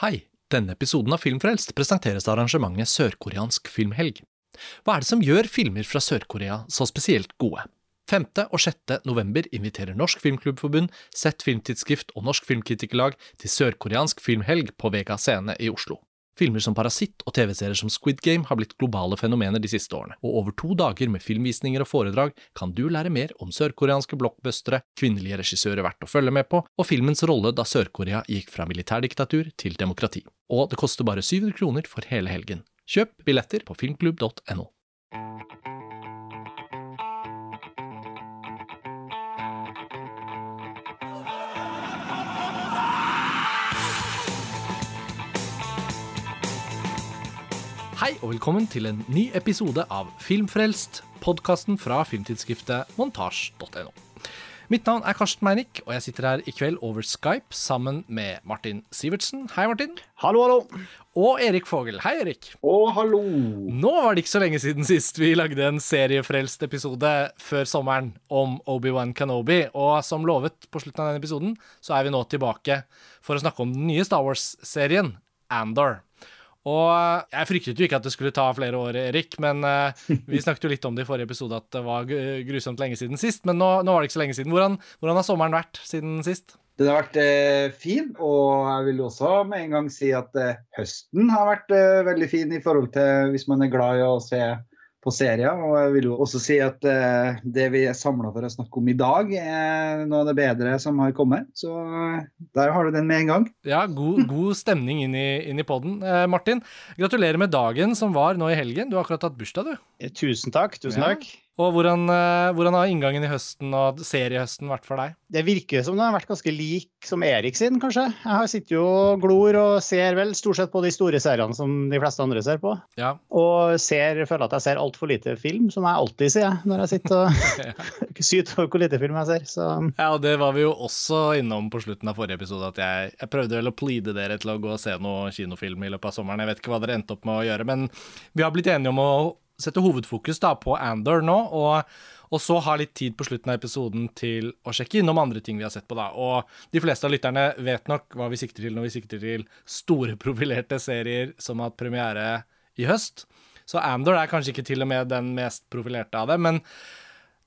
Hei, denne episoden av Filmfrelst presenteres av arrangementet Sørkoreansk filmhelg. Hva er det som gjør filmer fra Sør-Korea så spesielt gode? 5. og 6. november inviterer Norsk Filmklubbforbund, Sett Filmtidsskrift og Norsk Filmkritikerlag til sørkoreansk filmhelg på Vega Scene i Oslo. Filmer som Parasitt og TV-serier som Squid Game har blitt globale fenomener de siste årene, og over to dager med filmvisninger og foredrag kan du lære mer om sørkoreanske blockbustere, kvinnelige regissører verdt å følge med på, og filmens rolle da Sør-Korea gikk fra militærdiktatur til demokrati. Og det koster bare 700 kroner for hele helgen. Kjøp billetter på filmklubb.no. Hei og velkommen til en ny episode av Filmfrelst, podkasten fra filmtidsskriftet montasj.no. Mitt navn er Karsten Meinick, og jeg sitter her i kveld over Skype sammen med Martin Sivertsen. Hei, Martin. Hallo, hallo. Og Erik Fogel. Hei, Erik. Å, hallo. Nå var det ikke så lenge siden sist vi lagde en seriefrelst episode før sommeren om Obi-Wan Kenobi, og som lovet på slutten av den episoden, så er vi nå tilbake for å snakke om den nye Star Wars-serien, Andor. Og jeg fryktet jo ikke at det skulle ta flere år, Erik, men uh, vi snakket jo litt om det i forrige episode at det var grusomt lenge siden sist. Men nå, nå var det ikke så lenge siden. Hvordan, hvordan, har sommeren vært siden sist? Den har vært eh, fin, og jeg vil også med en gang si at eh, høsten har vært eh, veldig fin i forhold til hvis man er glad i å se på serier. Og jeg vil jo også si at eh, det vi er samla for å snakke om i dag, er noe av det bedre som har kommet. Så uh, der har du den med en gang. Ja, god, god stemning inn i, inn i poden. Eh, Martin, gratulerer med dagen som var nå i helgen. Du har akkurat hatt bursdag, du. Tusen takk. Tusen ja. Og hvordan, eh, hvordan, har inngangen i høsten og seriehøsten vært for deg? Det virker som den har vært ganske lik som Erik sin, kanskje. Jeg har sittet jo og glor og ser vel stort sett på de store seriene som de fleste andre ser på. Ja. Og ser, føler at jeg ser altfor lite film, som jeg alltid sier når jeg sitter og syter over hvor lite film jeg ser. Så. Ja, og det var vi jo også innom på slutten av forrige episode, at jeg, jeg prøvde vel å pleade dere til å gå og se noe kinofilm i løpet av sommeren. Jeg vet ikke hva dere endte opp med å gjøre, men vi har blitt enige om å setter hovedfokus da på Andor nå, og, og, så ha litt tid på slutten av episoden til å sjekke innom andre ting vi har sett på. da. Og de fleste av lytterne vet nok hva vi sikter til når vi sikter til store, profilerte serier som har hatt premiere i høst. Så Andor er kanskje ikke til og med den mest profilerte av dem, men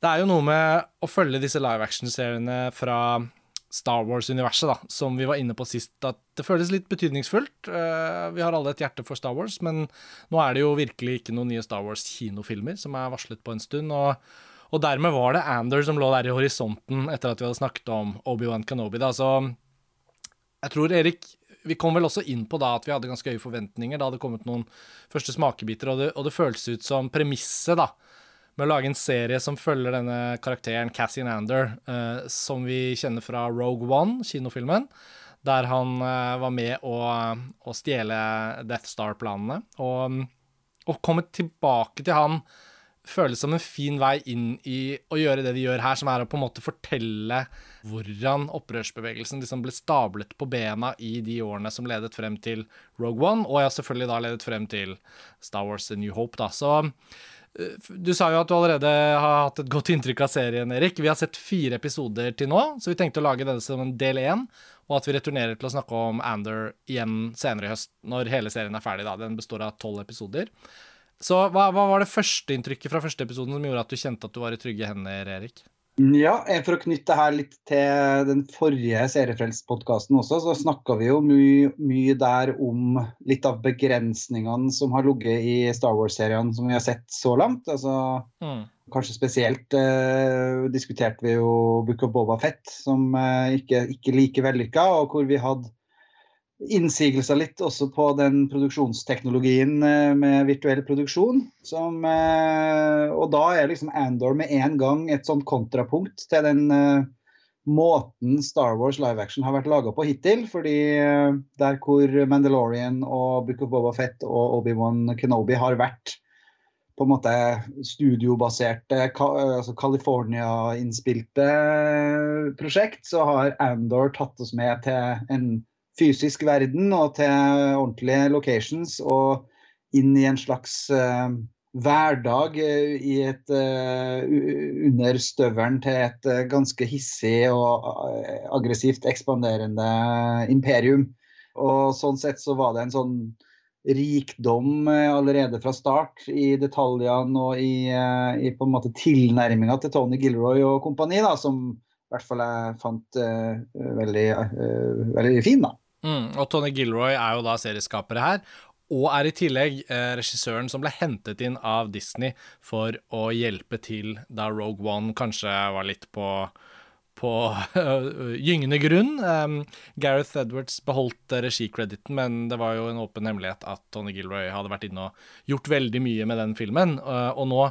det er jo noe med å følge disse live action-seriene fra Star Wars-universet, da, som vi var inne på sist, at det føles litt betydningsfullt. Uh, vi har alle et hjerte for Star Wars, men nå er det jo virkelig ikke noen nye Star Wars-kinofilmer som er varslet på en stund. og og dermed var det Ander som lå der i horisonten etter at vi hadde snakket om Obi-Wan Kenobi. Da. Så jeg tror, Erik, vi kom vel også inn på da at vi hadde ganske høye forventninger. Da hadde kommet noen første smakebiter, og det, og det føltes ut som premisset da, med å lage en serie som følger denne karakteren Cassie Nander, uh, som vi kjenner fra Rogue One, kinofilmen, der han uh, var med å, å stjele Death Star-planene. Og å komme tilbake til han føles som en fin vei inn i å gjøre det de gjør her, som er å på en måte fortelle hvordan opprørsbevegelsen liksom ble stablet på bena i de årene som ledet frem til Rogue One, og ja, selvfølgelig da ledet frem til Star Wars The New Hope, da. Så du sa jo at du allerede har hatt et godt inntrykk av serien, Erik. Vi har sett fire episoder til nå, så vi tenkte å lage denne som en del én. Og at vi returnerer til å snakke om Ander igjen senere i høst, når hele serien er ferdig. da. Den består av tolv episoder. Så hva, hva var det første inntrykket fra første episoden som gjorde at du kjente at du var i trygge hender, Erik? Ja, for å knytte det her litt til den forrige Seriefrelst-podkasten også, så snakka vi jo mye, mye, der om litt av begrensningene som har ligget i Star Wars-seriene som vi har sett så langt. Altså, mm. Kanskje spesielt eh, diskuterte vi jo Book of Boba Fett, som eh, ikke, ikke like vellykka, og hvor vi hadde innsigelser litt også på den produksjonsteknologien eh, med virtuell produksjon. Som, eh, og da er liksom Andor med en gang et sånt kontrapunkt til den eh, måten Star Wars live action har vært laga på hittil. fordi der hvor Mandalorian og Book of Boba Fett og Obi-Wan Kenobi har vært på en måte studiobaserte, altså California-innspilte prosjekt, så har Andor tatt oss med til en fysisk verden og til ordentlige locations og inn i en slags uh, hverdag uh, i et, uh, under støvelen til et ganske hissig og aggressivt ekspanderende imperium. Og sånn sett så var det en sånn rikdom allerede fra start i detaljene og i, i på en måte tilnærminga til Tony Gilroy og kompani, da, som i hvert fall jeg fant veldig, veldig fin. da. Mm, og Tony Gilroy er jo da serieskapere her, og er i tillegg eh, regissøren som ble hentet inn av Disney for å hjelpe til da Rogue One kanskje var litt på på gyngende grunn. Um, Gareth Edwards beholdt regikrediten, men det var jo en åpen hemmelighet at Tony Gilroy hadde vært inne og gjort veldig mye med den filmen. Uh, og nå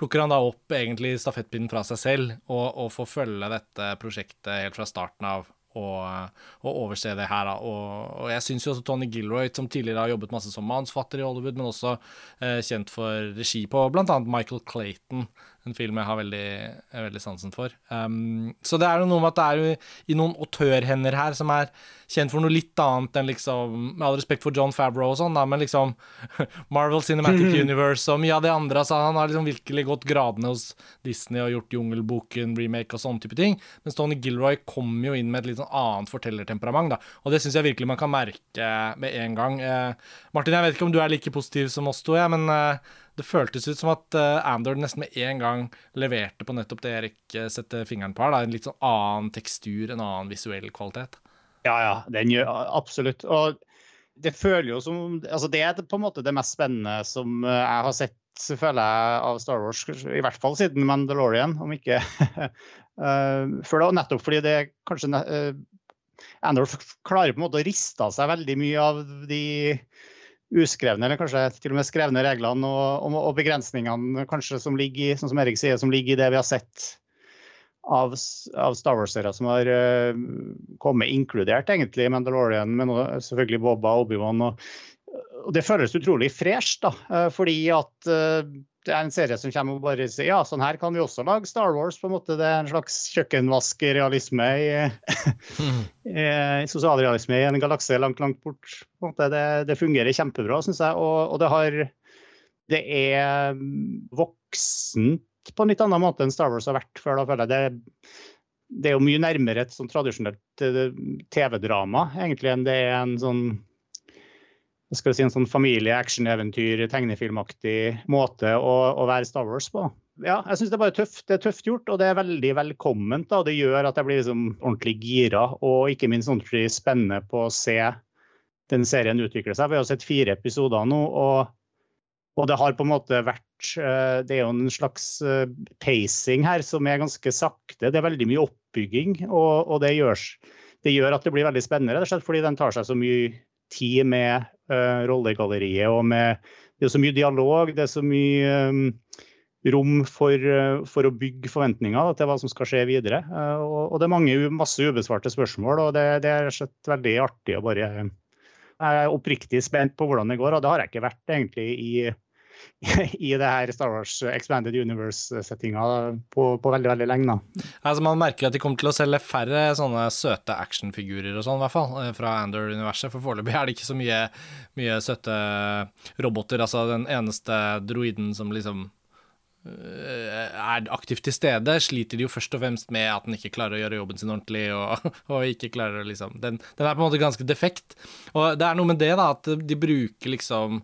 plukker han da opp egentlig stafettpinnen fra seg selv og, og får følge dette prosjektet helt fra starten av og, å overse det her. Og, og jeg syns jo også Tony Gilroy, som tidligere har jobbet masse som manusfatter i Hollywood, men også eh, kjent for regi på bl.a. Michael Clayton, en film jeg har veldig, veldig sansen for. Um, så det er jo noe med at det er jo i noen autørhender her som er kjent for noe litt annet enn liksom Med all respekt for John Favreau og sånn, da, men liksom Marvel Cinematic Universe og mye av det andre. Så han har liksom virkelig gått gradene hos Disney og gjort Jungelboken, remake og sånne type ting. Mens Tony Gilroy kommer jo inn med et litt sånn annet fortellertemperament, da. Og det syns jeg virkelig man kan merke med en gang. Uh, Martin, jeg vet ikke om du er like positiv som oss to, jeg, men eh, det føltes ut som at uh, Andor nesten med en gang leverte på nettopp det Erik uh, setter fingeren på her. Da. En litt sånn annen tekstur, en annen visuell kvalitet. Ja, ja, den gjør absolutt. Og det føler jo som Altså, det er på en måte det mest spennende som uh, jeg har sett, føler jeg, av Star Wars. I hvert fall siden Mandalorian, om ikke før da. Nettopp fordi det kanskje Andor klarer på en måte å riste av seg veldig mye av de uskrevne, eller kanskje til og med skrevne reglene og, og, og begrensningene kanskje som ligger sånn som Erik sier, som ligger i det vi har sett av, av Star Wars-serier som har uh, kommet, inkludert egentlig Mandalorian, men selvfølgelig Boba Obi-Wan. Og, og, det føles utrolig fresh, da, uh, fordi at uh, det er en serie som kommer og bare sier ja, sånn her kan vi også lage Star Wars. på en måte Det er en slags kjøkkenvaskrealisme i, mm. i sosialrealisme i en galakse langt, langt bort. Det, det fungerer kjempebra, syns jeg. Og, og, det har Det er voksent på en litt annen måte enn Star Wars har vært før. da føler jeg det, det er jo mye nærmere et sånn tradisjonelt eh, TV-drama egentlig enn det er en sånn skal si, en sånn familie, action-eventyr, tegnefilmaktig måte å, å, være Star Wars på. Ja, jeg syns det er bare tøft. Det er tøft gjort, og det er veldig velkomment. Da. Det gjør at jeg blir liksom ordentlig gira, og ikke minst ordentlig spennende på å se den serien utvikle seg. Vi har sett fire episoder nå, og, og det har på en måte vært eh, Det er jo en slags eh, pacing her som er ganske sakte. Det er veldig mye oppbygging, og, og det, gjør, det, gjør, at det blir veldig spennende, rett og slett fordi den tar seg så mye tid med uh, rollegalleriet. og med, Det er så mye dialog, det er så mye um, rom for, uh, for, å bygge forventninger til hva som skal skje videre. Uh, og, og, det er mange, masse ubesvarte spørsmål, og det, det er veldig artig å bare Jeg er oppriktig spent på hvordan det går, og det har jeg ikke vært egentlig i i det her Star Wars Expanded Universe-settinga på, på, veldig veldig lenge. Da. Altså Man merker at de kommer til å selge færre sånne søte actionfigurer og sånn, hvert fall, eh, fra Andor-universet. For foreløpig er det ikke så mye, mye søte roboter. Altså den eneste droiden som liksom eh, er aktivt til stede, sliter de jo først og fremst med at den ikke klarer å gjøre jobben sin ordentlig. Og, og ikke klarer å liksom den, den, er på en måte ganske defekt. Og det er noe med det, da, at de bruker liksom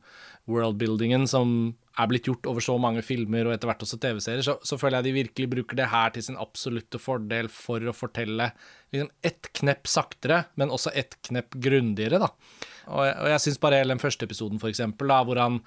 worldbuildingen som er blitt gjort over så mange filmer og etter hvert også TV-serier, så, så, føler jeg de virkelig bruker det her til sin absolutte fordel for å fortelle liksom ett knepp saktere, men også ett knepp grundigere, da. Og, og jeg syns bare hele den første episoden, for eksempel, da, hvor han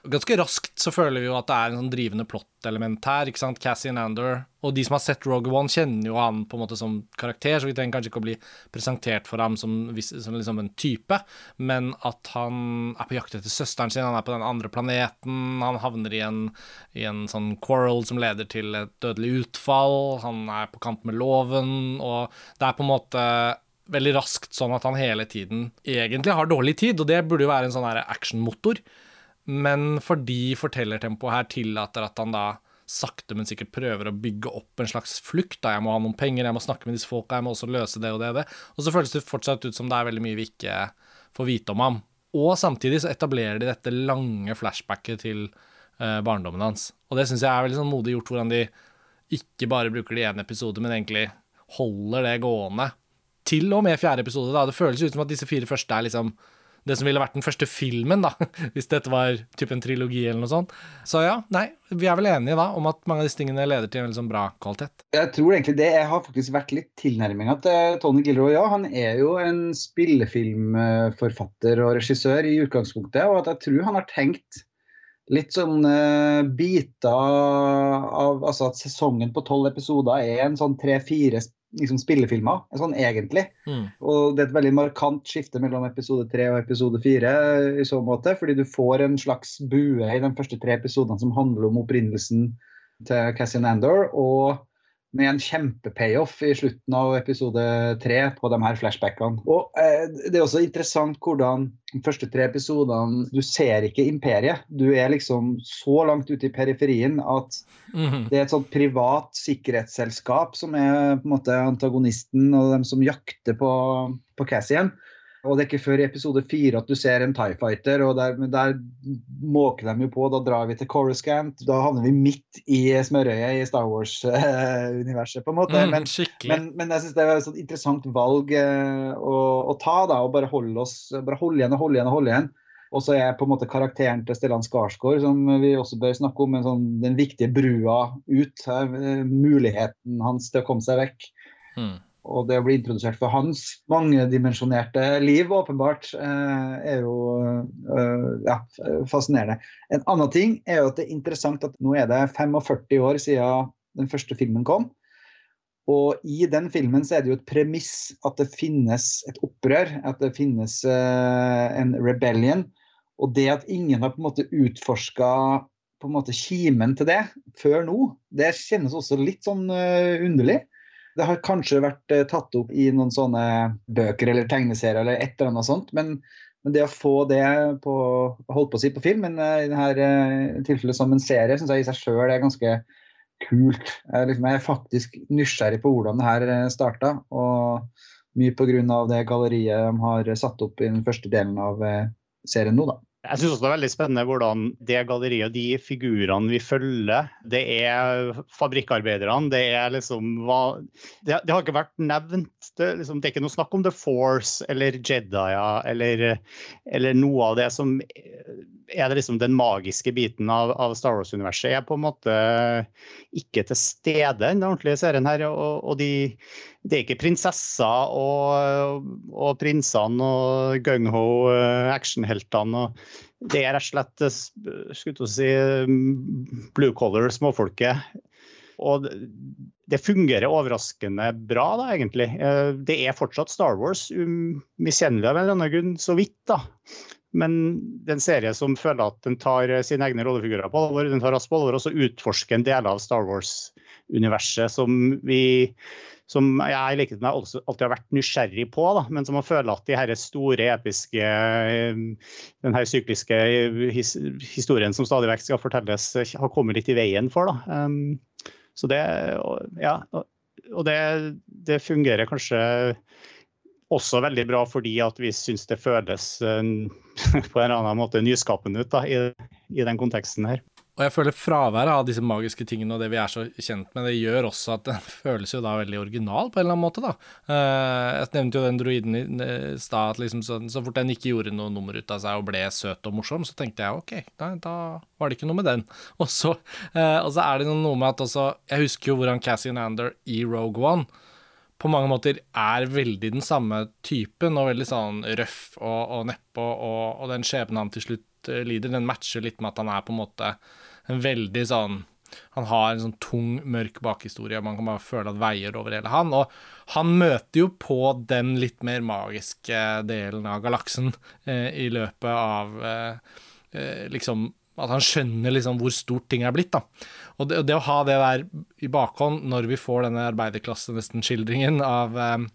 Ganske raskt så føler vi jo at det er en sånn drivende plot-element her. ikke sant? Cassie Nander. Og de som har sett Rogue One, kjenner jo han på en måte som karakter, så vi trenger kanskje ikke å bli presentert for ham som, som liksom en type, men at han er på jakt etter søsteren sin, han er på den andre planeten, han havner i en, i en sånn quarrel som leder til et dødelig utfall, han er på kant med loven, og det er på en måte veldig raskt sånn at han hele tiden egentlig har dårlig tid, og det burde jo være en sånn actionmotor. Men fordi fortellertempoet her tillater at han da sakte, men sikkert prøver å bygge opp en slags flukt. Da. Jeg må ha noen penger, jeg må snakke med disse folka, jeg må også løse det og det og det. Og så føles det fortsatt ut som det er veldig mye vi ikke får vite om ham. Og samtidig så etablerer de dette lange flashbacket til uh, barndommen hans. Og det syns jeg er veldig sånn modig gjort, hvordan de ikke bare bruker det i én episode, men egentlig holder det gående til og med fjerde episode. da. Det føles ut som at disse fire første er liksom det som ville vært den første filmen, da, hvis dette var typ en trilogi eller noe sånt. Så ja, nei, vi er vel enige da om at mange av disse tingene leder til en liksom bra kvalitet. Jeg tror egentlig det jeg har faktisk vært litt tilnærminga til Tony Gilroy. Ja, han er jo en spillefilmforfatter og regissør i utgangspunktet, og at jeg tror han har tenkt litt sånn uh, biter av Altså at sesongen på tolv episoder er en sånn tre-fire liksom, spillefilmer, sånn egentlig. Mm. Og det er et veldig markant skifte mellom episode tre og episode fire i så måte, fordi du får en slags bue i de første tre episodene som handler om opprinnelsen til Cassian Andor, og med en kjempepayoff i slutten av episode tre på de her flashbackene. Og eh, Det er også interessant hvordan de første tre episodene Du ser ikke imperiet. Du er liksom så langt ute i periferien at mm -hmm. det er et sånt privat sikkerhetsselskap som er på en måte antagonisten og dem som jakter på, på Cassian. Og det er ikke før i episode fire at du ser en Tie Fighter, og der, der måker de jo på. Da drar vi til Coruscant. Da havner vi midt i smørøyet i Star Wars-universet, på en måte. Mm, men, men, men, jeg syns det er et sånt interessant valg eh, å, å, ta, da, og bare holde oss bare holde igjen og holde igjen og holde igjen. Og så er på en måte karakteren til Stellan Skarsgård, som vi også bør snakke om, sånn, den viktige brua ut. Eh, muligheten hans til å komme seg vekk. Mm og det å bli introdusert for hans mangedimensjonerte liv, åpenbart, eh, er jo eh, ja, fascinerende. En annen ting er jo at det er interessant at nå er det 45 år siden den første filmen kom. Og i den filmen så er det jo et premiss at det finnes et opprør, at det finnes uh, en rebellion. Og det at ingen har på en måte utforska på en måte kimen til det før nå, det kjennes også litt sånn underlig. Det har kanskje vært eh, tatt opp i noen sånne bøker eller tegneserier eller et eller annet sånt, men, men det å få det på, holdt på å si på film, men eh, i dette eh, tilfellet som en serie, syns jeg i seg sjøl er ganske kult. Jeg, liksom, jeg er faktisk nysgjerrig på hvordan det her starta. Og mye pga. det galleriet de har satt opp i den første delen av serien nå, da. Jeg syns også det er veldig spennende hvordan det galleriet og de figurene vi følger, det er fabrikkarbeiderne. Det er liksom det, det, har ikke vært nevnt. Det, liksom, det, er ikke noe snakk om The Force eller Jedier eller, eller noe av det som er det liksom den magiske biten av, av Star Wars-universet. er på en måte ikke til stede i den ordentlige serien her. Og, og de, det er ikke prinsesser og, og prinsene og gung-ho actionheltene. actionheltene. Det er rett og slett eh, skulle si, blue collar, småfolket. Og det fungerer overraskende bra, da, egentlig. Eh, det er fortsatt Star Wars, umiskjennelig av en eller annen grunn, så vidt. da. Men det er en serie som føler at den tar sine egne rollefigurer på alvor. Den tar oss på alvor, og så utforsker en del av Star Wars-universet som vi som jeg i likhet med alltid har vært nysgjerrig på, da, men som man føler at de her store, episke, den her sykliske his, historien som stadig vekk skal fortelles, har kommet litt i veien for. Da. Um, så det, ja, og det, det, fungerer kanskje også veldig bra fordi at vi syns det føles uh, på en eller annen måte nyskapende ut da, i, i den konteksten her. Og jeg føler fraværet av disse magiske tingene og det vi er så kjent med, det gjør også at den føles jo da veldig original på en eller annen måte, da. Uh, jeg nevnte jo den droiden i stad, at liksom så, så, fort den ikke gjorde noe nummer ut av seg og ble søt og morsom, så tenkte jeg OK, da, da var det ikke noe med den. Og så, og så er det noe med at også Jeg husker jo hvordan Cassian Ander i Rogue One på mange måter er veldig den samme typen, og veldig sånn røff og, og nedpå, og, og den skjebnen han til slutt eh, lider, den matcher litt med at han er på en måte en veldig sånn han har en sånn tung, mørk bakhistorie, og man kan bare føle at veier over hele han. Og han møter jo på den litt mer magiske delen av galaksen eh, i løpet av eh, eh liksom At han skjønner liksom hvor stort ting er blitt. da. Og det, det å ha det der i bakhånd når vi får denne arbeiderklasse-nesten-skildringen av eh,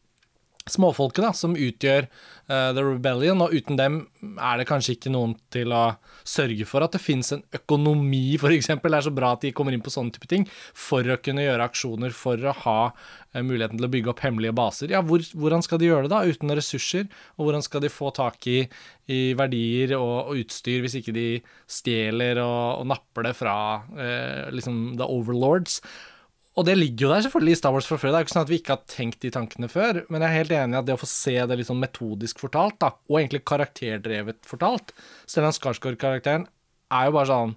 småfolket da, som utgjør uh, The Rebellion, og uten dem er det kanskje ikke noen til å sørge for at det finnes en økonomi, f.eks. Det er så bra at de kommer inn på sånne type ting, for å kunne gjøre aksjoner, for å ha uh, muligheten til å bygge opp hemmelige baser. Ja, hvor, hvordan skal de gjøre det da, uten ressurser? Og hvordan skal de få tak i, i verdier og, og, utstyr hvis ikke de stjeler og, og napper det fra uh, liksom the overlords? Og det ligger jo der selvfølgelig i Star Wars fra før. Det er jo ikke sånn at vi ikke har tenkt de tankene før, men jeg er helt enig i at det å få se det litt sånn metodisk fortalt, da, og egentlig karakterdrevet fortalt Stellan Skarsgård-karakteren er jo bare sånn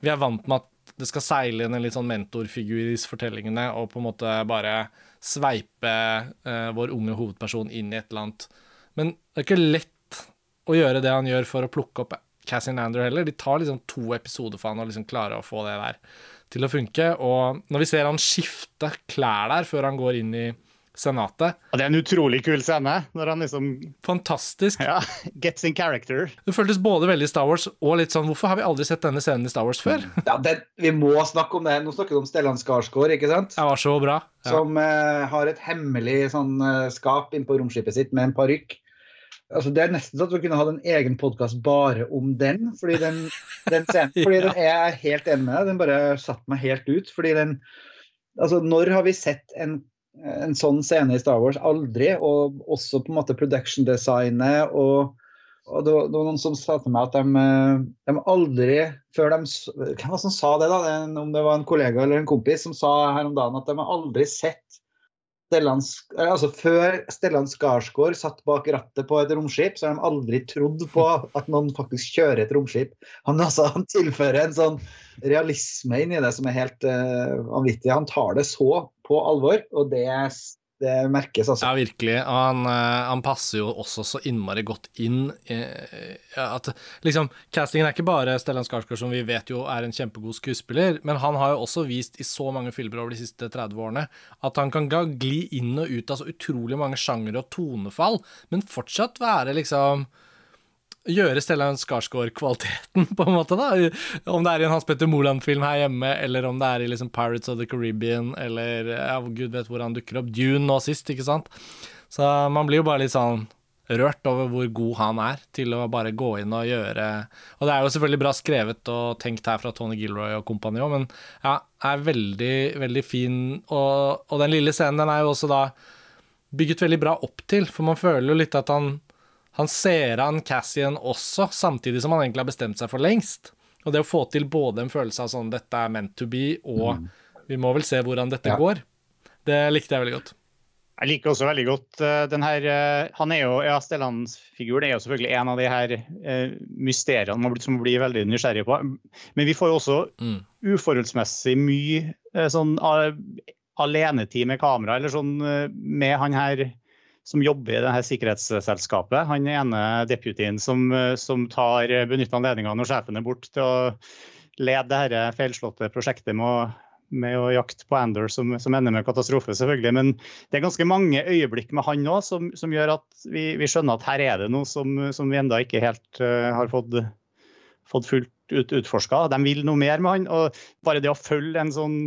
Vi er vant med at det skal seile inn en litt sånn mentorfigur i disse fortellingene, og på en måte bare sveipe eh, vår unge hovedperson inn i et eller annet. Men det er ikke lett å gjøre det han gjør for å plukke opp Cassie Nander heller. De tar liksom to episoder for han å liksom klare å få det der til å funke. Og når vi ser han skifte klær der før han går inn i Senatet Og Det er en utrolig kul scene. når han liksom... Fantastisk. Ja, Gets in character. Det føltes både veldig Star Wars og litt sånn Hvorfor har vi aldri sett denne scenen i Star Wars før? Ja, det, Vi må snakke om det. Nå snakker vi om Stellan Skarsgård, ikke sant? Det var så bra. Ja. Som uh, har et hemmelig sånn, skap skap innpå romskipet sitt med en parykk. Altså, det er nesten sånn at vi kunne hatt en egen podkast bare om den. fordi den, den scenen, fordi den er helt enig med deg. Den bare satte meg helt ut. fordi den altså Når har vi sett en en sånn scene i Star Wars. Aldri. Og også på en måte production-designet. Og, og det, var, det, var, noen som sa til meg at de, de aldri før de Hvem var det som sa det, da? Om det var en kollega eller en kompis som sa her om dagen at de har aldri sett altså Før Stellan Skarsgård satt bak rattet på et romskip, så har de aldri trodd på at noen faktisk kjører et romskip. Han, altså, han tilfører en sånn realisme inn i det som er helt uh, vanvittig. Han tar det så på alvor, og det, det merkes, altså. Ja, virkelig. Og han, eh, han, passer jo også så innmari godt inn. at liksom, Castingen er ikke bare Stellan Skarsgård, som vi vet jo er en kjempegod skuespiller, men han har jo også vist i så mange filmer over de siste 30 årene at han kan gli inn og ut av så utrolig mange sjangere og tonefall, men fortsatt være liksom gjøre Stellan Skarsgård-kvaliteten, på en måte. da, Om det er i en Hans Petter Moland-film her hjemme, eller om det er i liksom Pirates of the Caribbean, eller ja, gud vet hvor han dukker opp. Dune nå sist, ikke sant. Så man blir jo bare litt sånn rørt over hvor god han er til å bare gå inn og gjøre Og det er jo selvfølgelig bra skrevet og tenkt her fra Tony Gilroy og kompani òg, men ja, er veldig, veldig fin. Og, og den lille scenen den er jo også da bygget veldig bra opp til, for man føler jo litt at han han ser an Cassian også, samtidig som han egentlig har bestemt seg for lengst. Og det å få til både en følelse av sånn dette er meant to be, og mm. vi må vel se hvordan dette ja. går, det likte jeg veldig godt. Jeg liker også veldig godt uh, den her uh, Han er jo, ja, Stellans figur er jo selvfølgelig en av de her uh, mysteriene man, som man blir veldig nysgjerrig på. Men vi får jo også mm. uforholdsmessig mye sånn alenetid med kamera, eller sånn med han her som jobber i dette sikkerhetsselskapet. Han ene deputyen som, som tar benytter anledninga når sjefen er borte til å lede dette feilslåtte prosjektet med å, med å jakte på Ander, som, som, ender med katastrofe, selvfølgelig. Men det er ganske mange øyeblikk med han òg som, som, gjør at vi, vi, skjønner at her er det noe som, som vi enda ikke helt uh, har fått, fått fullt ut, utforska. De vil noe mer med han. og Bare det å følge en sånn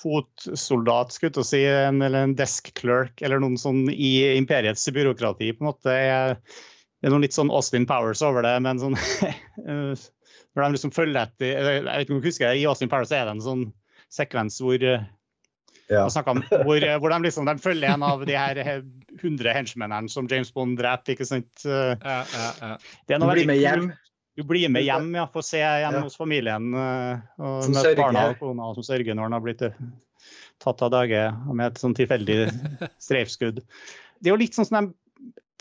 fotsoldat, skulle si, en, eller en desk clerk eller noen sånn i imperiets byråkrati, på en måte er det er noe litt sånn Austin Powers over det. men sånn Når de liksom følger etter Jeg vet ikke om du husker I Austin Powers er det en sånn sekvens hvor ja. om, hvor, hvor de, liksom, de følger en av de her 100 henchmennene som James Bond dreper. ikke sant? Ja, ja, ja. Det er noe veldig med hjem. Du blir med hjem, ja, Får se hjem ja. hos familien. Eh, og som møte barna og kona som sørger når han har blitt eh, tatt av dage med et sånn tilfeldig streifskudd. Det er jo litt sånn som,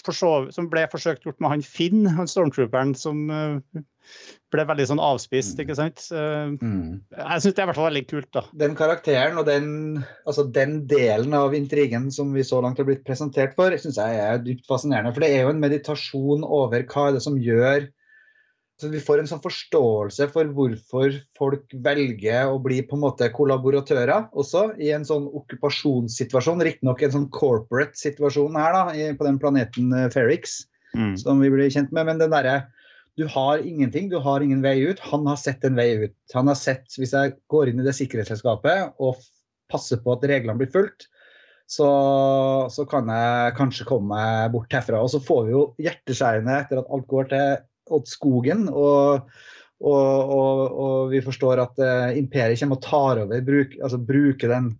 forsov, som ble forsøkt gjort med han Finn, han stormtrooperen som eh, ble veldig sånn avspist, ikke sant. Mm. Jeg syns det er i hvert fall veldig kult, da. Den karakteren og den, altså den delen av intrigen som vi så langt har blitt presentert for, syns jeg er dypt fascinerende. For det er jo en meditasjon over hva er det som gjør så vi får en sånn forståelse for hvorfor folk velger å bli på en måte kollaboratører også, i en sånn okkupasjonssituasjon. Riktignok en sånn corporate situasjon her da, på den planeten eh, Ferrix, mm. som vi blir kjent med. Men den derre Du har ingenting, du har ingen vei ut. Han har sett en vei ut. Han har sett, hvis jeg går inn i det sikkerhetsselskapet og passer på at reglene blir fulgt, så, så, kan jeg kanskje komme meg bort herfra. Og så får vi jo hjerteskjærende etter at alt går til åt skogen. Og, og, og, og, vi forstår at uh, imperiet kommer og tar over, bruk, altså bruker den,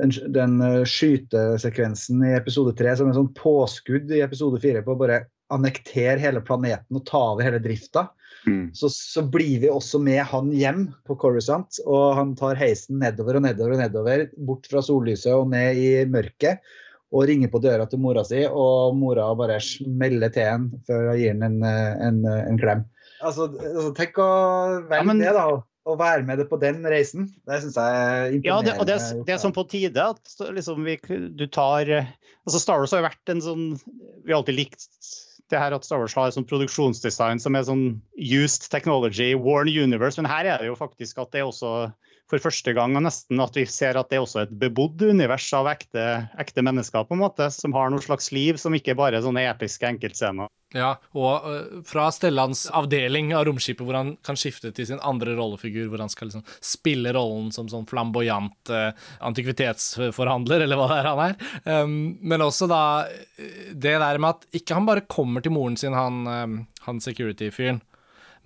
den, den uh, skytesekvensen i episode tre som en sånn påskudd i episode fire på å bare annektere hele planeten og ta over hele drifta, Mm. så, så blir vi også med han hjem på Coruscant. Og han tar heisen nedover og nedover og nedover, bort fra sollyset og ned i mørket. Og ringer på døra til mora si, og mora bare smeller til en før hun gir han en, en, en klem. Altså, altså, tenk å velge Ja, men- det, da. Å være med det på den reisen. Det syns jeg er imponerende. Ja, det, og det, er- det er sånn på tide at liksom vi, du tar eh, altså Star Wars har jo vært en sånn Vi har alltid likt det her at Star Wars har sånn produksjonsdesign som er sånn used technology, worn universe. Men her er det jo faktisk at det er også for første gang og nesten at vi ser at det er også et bebodd univers av ekte, ekte mennesker på en måte, som har noe slags liv, som ikke bare er sånne episke enkeltscener. Ja, og øh, fra Stellans avdeling av romskipet, hvor han kan skifte til sin andre rollefigur, hvor han skal liksom spille rollen som sånn flamboyant øh, antikvitetsforhandler, eller hva det er han er. Um, men også da øh, det der med at ikke han bare kommer til moren sin, han, han security-fyren,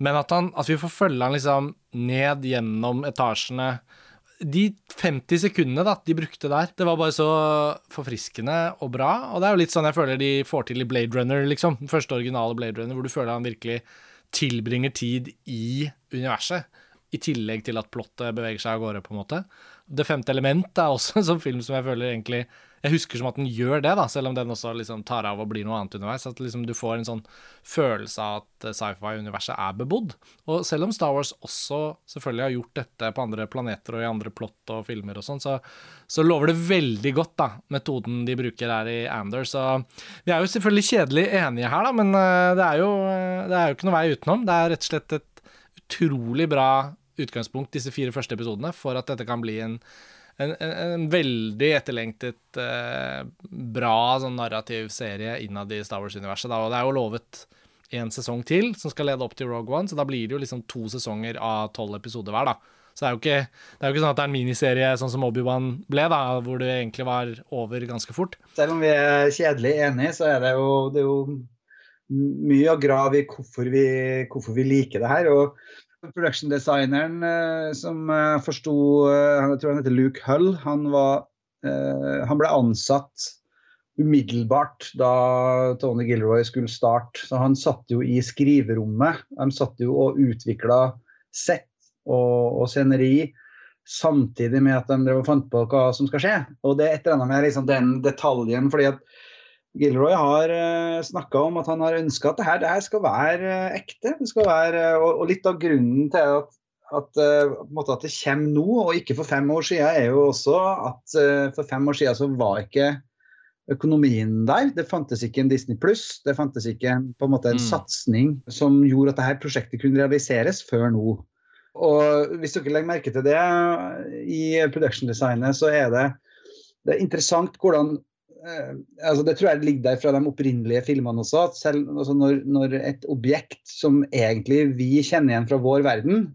men at, han, at vi får følge han liksom ned gjennom etasjene. De 50 sekundene da, de brukte der, det var bare så forfriskende og bra. Og det er jo litt sånn jeg føler de får til i Blade Runner, liksom. Den første originale Blade Runner, hvor du føler han virkelig tilbringer tid i universet. I tillegg til at plottet beveger seg av gårde, på en måte. Det femte element er også en sånn film som jeg føler egentlig Jeg husker som at den gjør det, da, selv om den også liksom tar av og blir noe annet underveis. At liksom du får en sånn følelse av at sci-fi-universet er bebodd. Og selv om Star Wars også selvfølgelig har gjort dette på andre planeter og i andre plott og filmer og sånn, så, så lover det veldig godt, da, metoden de bruker her i Ander. Så vi er jo selvfølgelig kjedelig enige her, da, men eh, det er jo, eh, det er jo ikke noe vei utenom. Det er rett og slett et utrolig bra utgangspunkt, disse fire første episodene, for at dette kan bli en, en, en, veldig etterlengtet, eh, bra sånn narrativ serie innad i Star Wars-universet. Og det er jo lovet en sesong til som skal lede opp til Rogue One, så da blir det jo liksom to sesonger av tolv episoder hver, da. Så det er, ikke, det er jo ikke sånn at det er en miniserie sånn som Obi-Wan ble, da, hvor det egentlig var over ganske fort. Selv om vi er kjedelig enige, så er det jo, det er jo mye å grave i hvorfor vi, hvorfor vi liker det her. og Production designeren eh, som jeg forsto eh, Jeg tror han heter Luke Hull. Han, var, eh, han ble ansatt umiddelbart da Tony Gilroy skulle starte. Så han satt jo i skriverommet. De satt jo og utvikla sett og, og sceneri samtidig med at de fant på hva som skal skje. Og det er et eller annet med liksom den detaljen. fordi at Gilroy har uh, snakka om at han har ønska at det her, det her skal være eh, ekte. Det skal være, eh, og, og litt av grunnen til at, at, eh, at det kommer nå, og ikke for fem år siden, er jo også at eh, for fem år siden så var ikke økonomien der. Det fantes ikke en Disney pluss. Det fantes ikke på en, måte, en Mm. satsing som gjorde at dette prosjektet kunne realiseres før nå. Og hvis dere legger merke til det i production-designet, så er det, det er interessant hvordan eh, altså Det tror jeg ligger der fra de opprinnelige filmene også. at selv, altså når, når et objekt som egentlig vi kjenner igjen fra vår verden,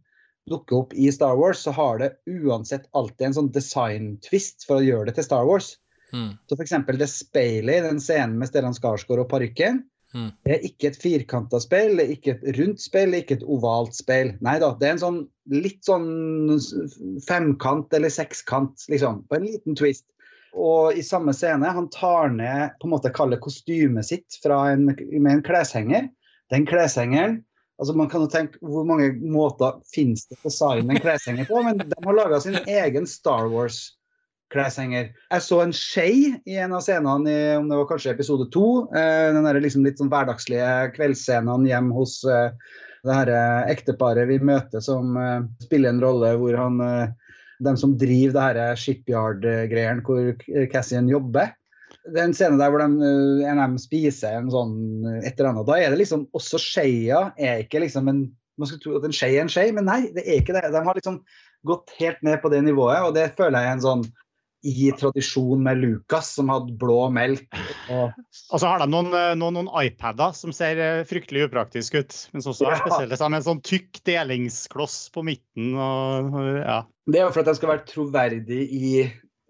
dukker opp i Star Wars, så har det uansett alltid en sånn design-twist for å gjøre det til Star Wars. Mm. Så f.eks. det speilet i den scenen med Stellan Skarsgård og parykken. Mm. Det er ikke et firkanta speil, det er ikke et rundt speil, det er ikke et ovalt speil. Nei da, det er en sånn litt sånn femkant eller sekskant, liksom. På en liten twist. Og i samme scene, han tar ned på en måte kaller kostymet sitt en, med en kleshenger. Den kleshengeren altså Man kan jo tenke hvor mange måter finnes det å designe en kleshenger på, men de har laga sin egen Star Wars kleshenger. Jeg så en skje i en av scenene i om det var kanskje episode to. Eh, den der liksom litt sånn hverdagslige kveldsscenene hjemme hos eh, det her eh, ekteparet vi møter som eh, spiller en rolle hvor han eh, De som driver det her shipyard-greiene hvor Cassian jobber. Det er en scene der hvor de, eh, dem spiser en sånn eh, et eller annet. Da er det liksom også skeia er ikke liksom en Man skulle tro at en skje er en skje, men nei, det er ikke det. De har liksom gått helt ned på det nivået, og det føler jeg er en sånn i tradisjon med Lucas, som hadde blå melk. Og, Og så har de noen, eh, noen, noen iPader som ser fryktelig upraktisk ut. Men som også er spesielle. Så har de en sånn tykk delingskloss på midten. Og, ja. Det er jo for at de skal være troverdig i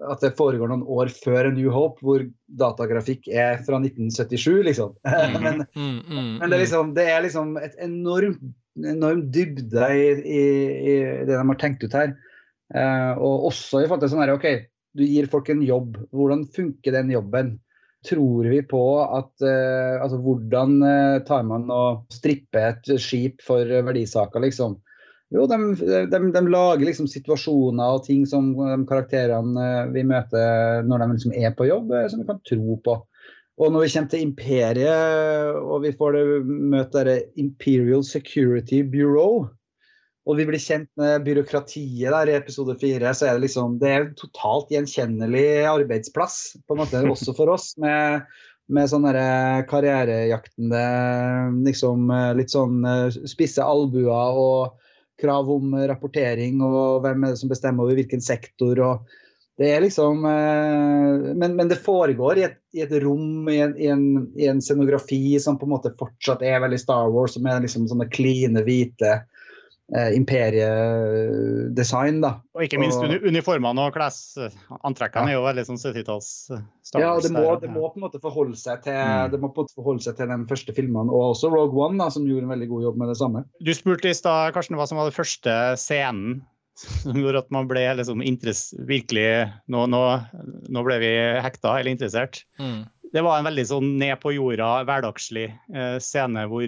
at det foregår noen år før New Hope, hvor datagrafikk er fra 1977, liksom. men, Mm, mm, men det, er liksom, det er liksom et enormt, enorm dybde i, i, i det de har tenkt ut her. Eh, og også i forhold til sånn her, OK, du gir folk en jobb. Hvordan funker den jobben? tror vi på at uh, Altså, hvordan uh, tar man og stripper et skip for verdisaker, liksom? Jo, de, de, de, lager liksom situasjoner og ting som de karakterene vi møter når de liksom er på jobb, som vi kan tro på. Og når vi kommer til imperiet og vi får møte det Imperial Security Bureau, og vi blir kjent med byråkratiet der i episode fire, så er det liksom Det er en totalt gjenkjennelig arbeidsplass, på en måte, også for oss. med med sånn karrierejaktende liksom litt sånn eh, spisse albuer og krav om rapportering og hvem er det som bestemmer over hvilken sektor. og det er liksom eh, men, men, det foregår i et, i et rom, i en, i, en, i en, scenografi som på en måte fortsatt er veldig Star Wars, som er liksom sånne kline hvite eh, imperiedesign. da. Og ikke minst og, uniformene og klesantrekkene ja. er jo veldig sånn 70-talls eh, Ja, det må, det må, på en måte forholde seg til mm. det må på en måte forholde seg til den første filmen, og også Rogue One, da, som gjorde en veldig god jobb med det samme. Du spurte i stad Karsten, hva som var den første scenen som gjorde at man ble liksom virkelig nå, nå, nå, ble vi hekta eller interessert. Mm. Det var en veldig sånn ned på jorda, hverdagslig eh, scene hvor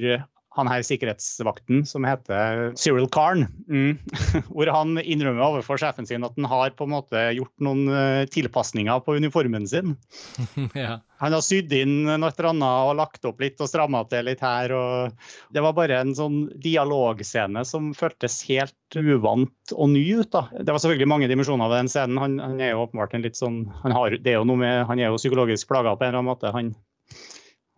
han her sikkerhetsvakten som heter Cyril Karn, mm, hvor han innrømmer overfor sjefen sin at han har på en måte gjort noen uh, tilpasninger på uniformen sin. ja. Han har sydd inn noe eller annet og lagt opp litt og stramma til litt her. Og det var bare en sånn dialogscene som føltes helt uvant og ny ut. da. Det var selvfølgelig mange dimensjoner ved den scenen. Han, han er jo åpenbart en litt sånn, han, har, det er jo noe med, han er jo psykologisk plaga på en eller annen måte. Han,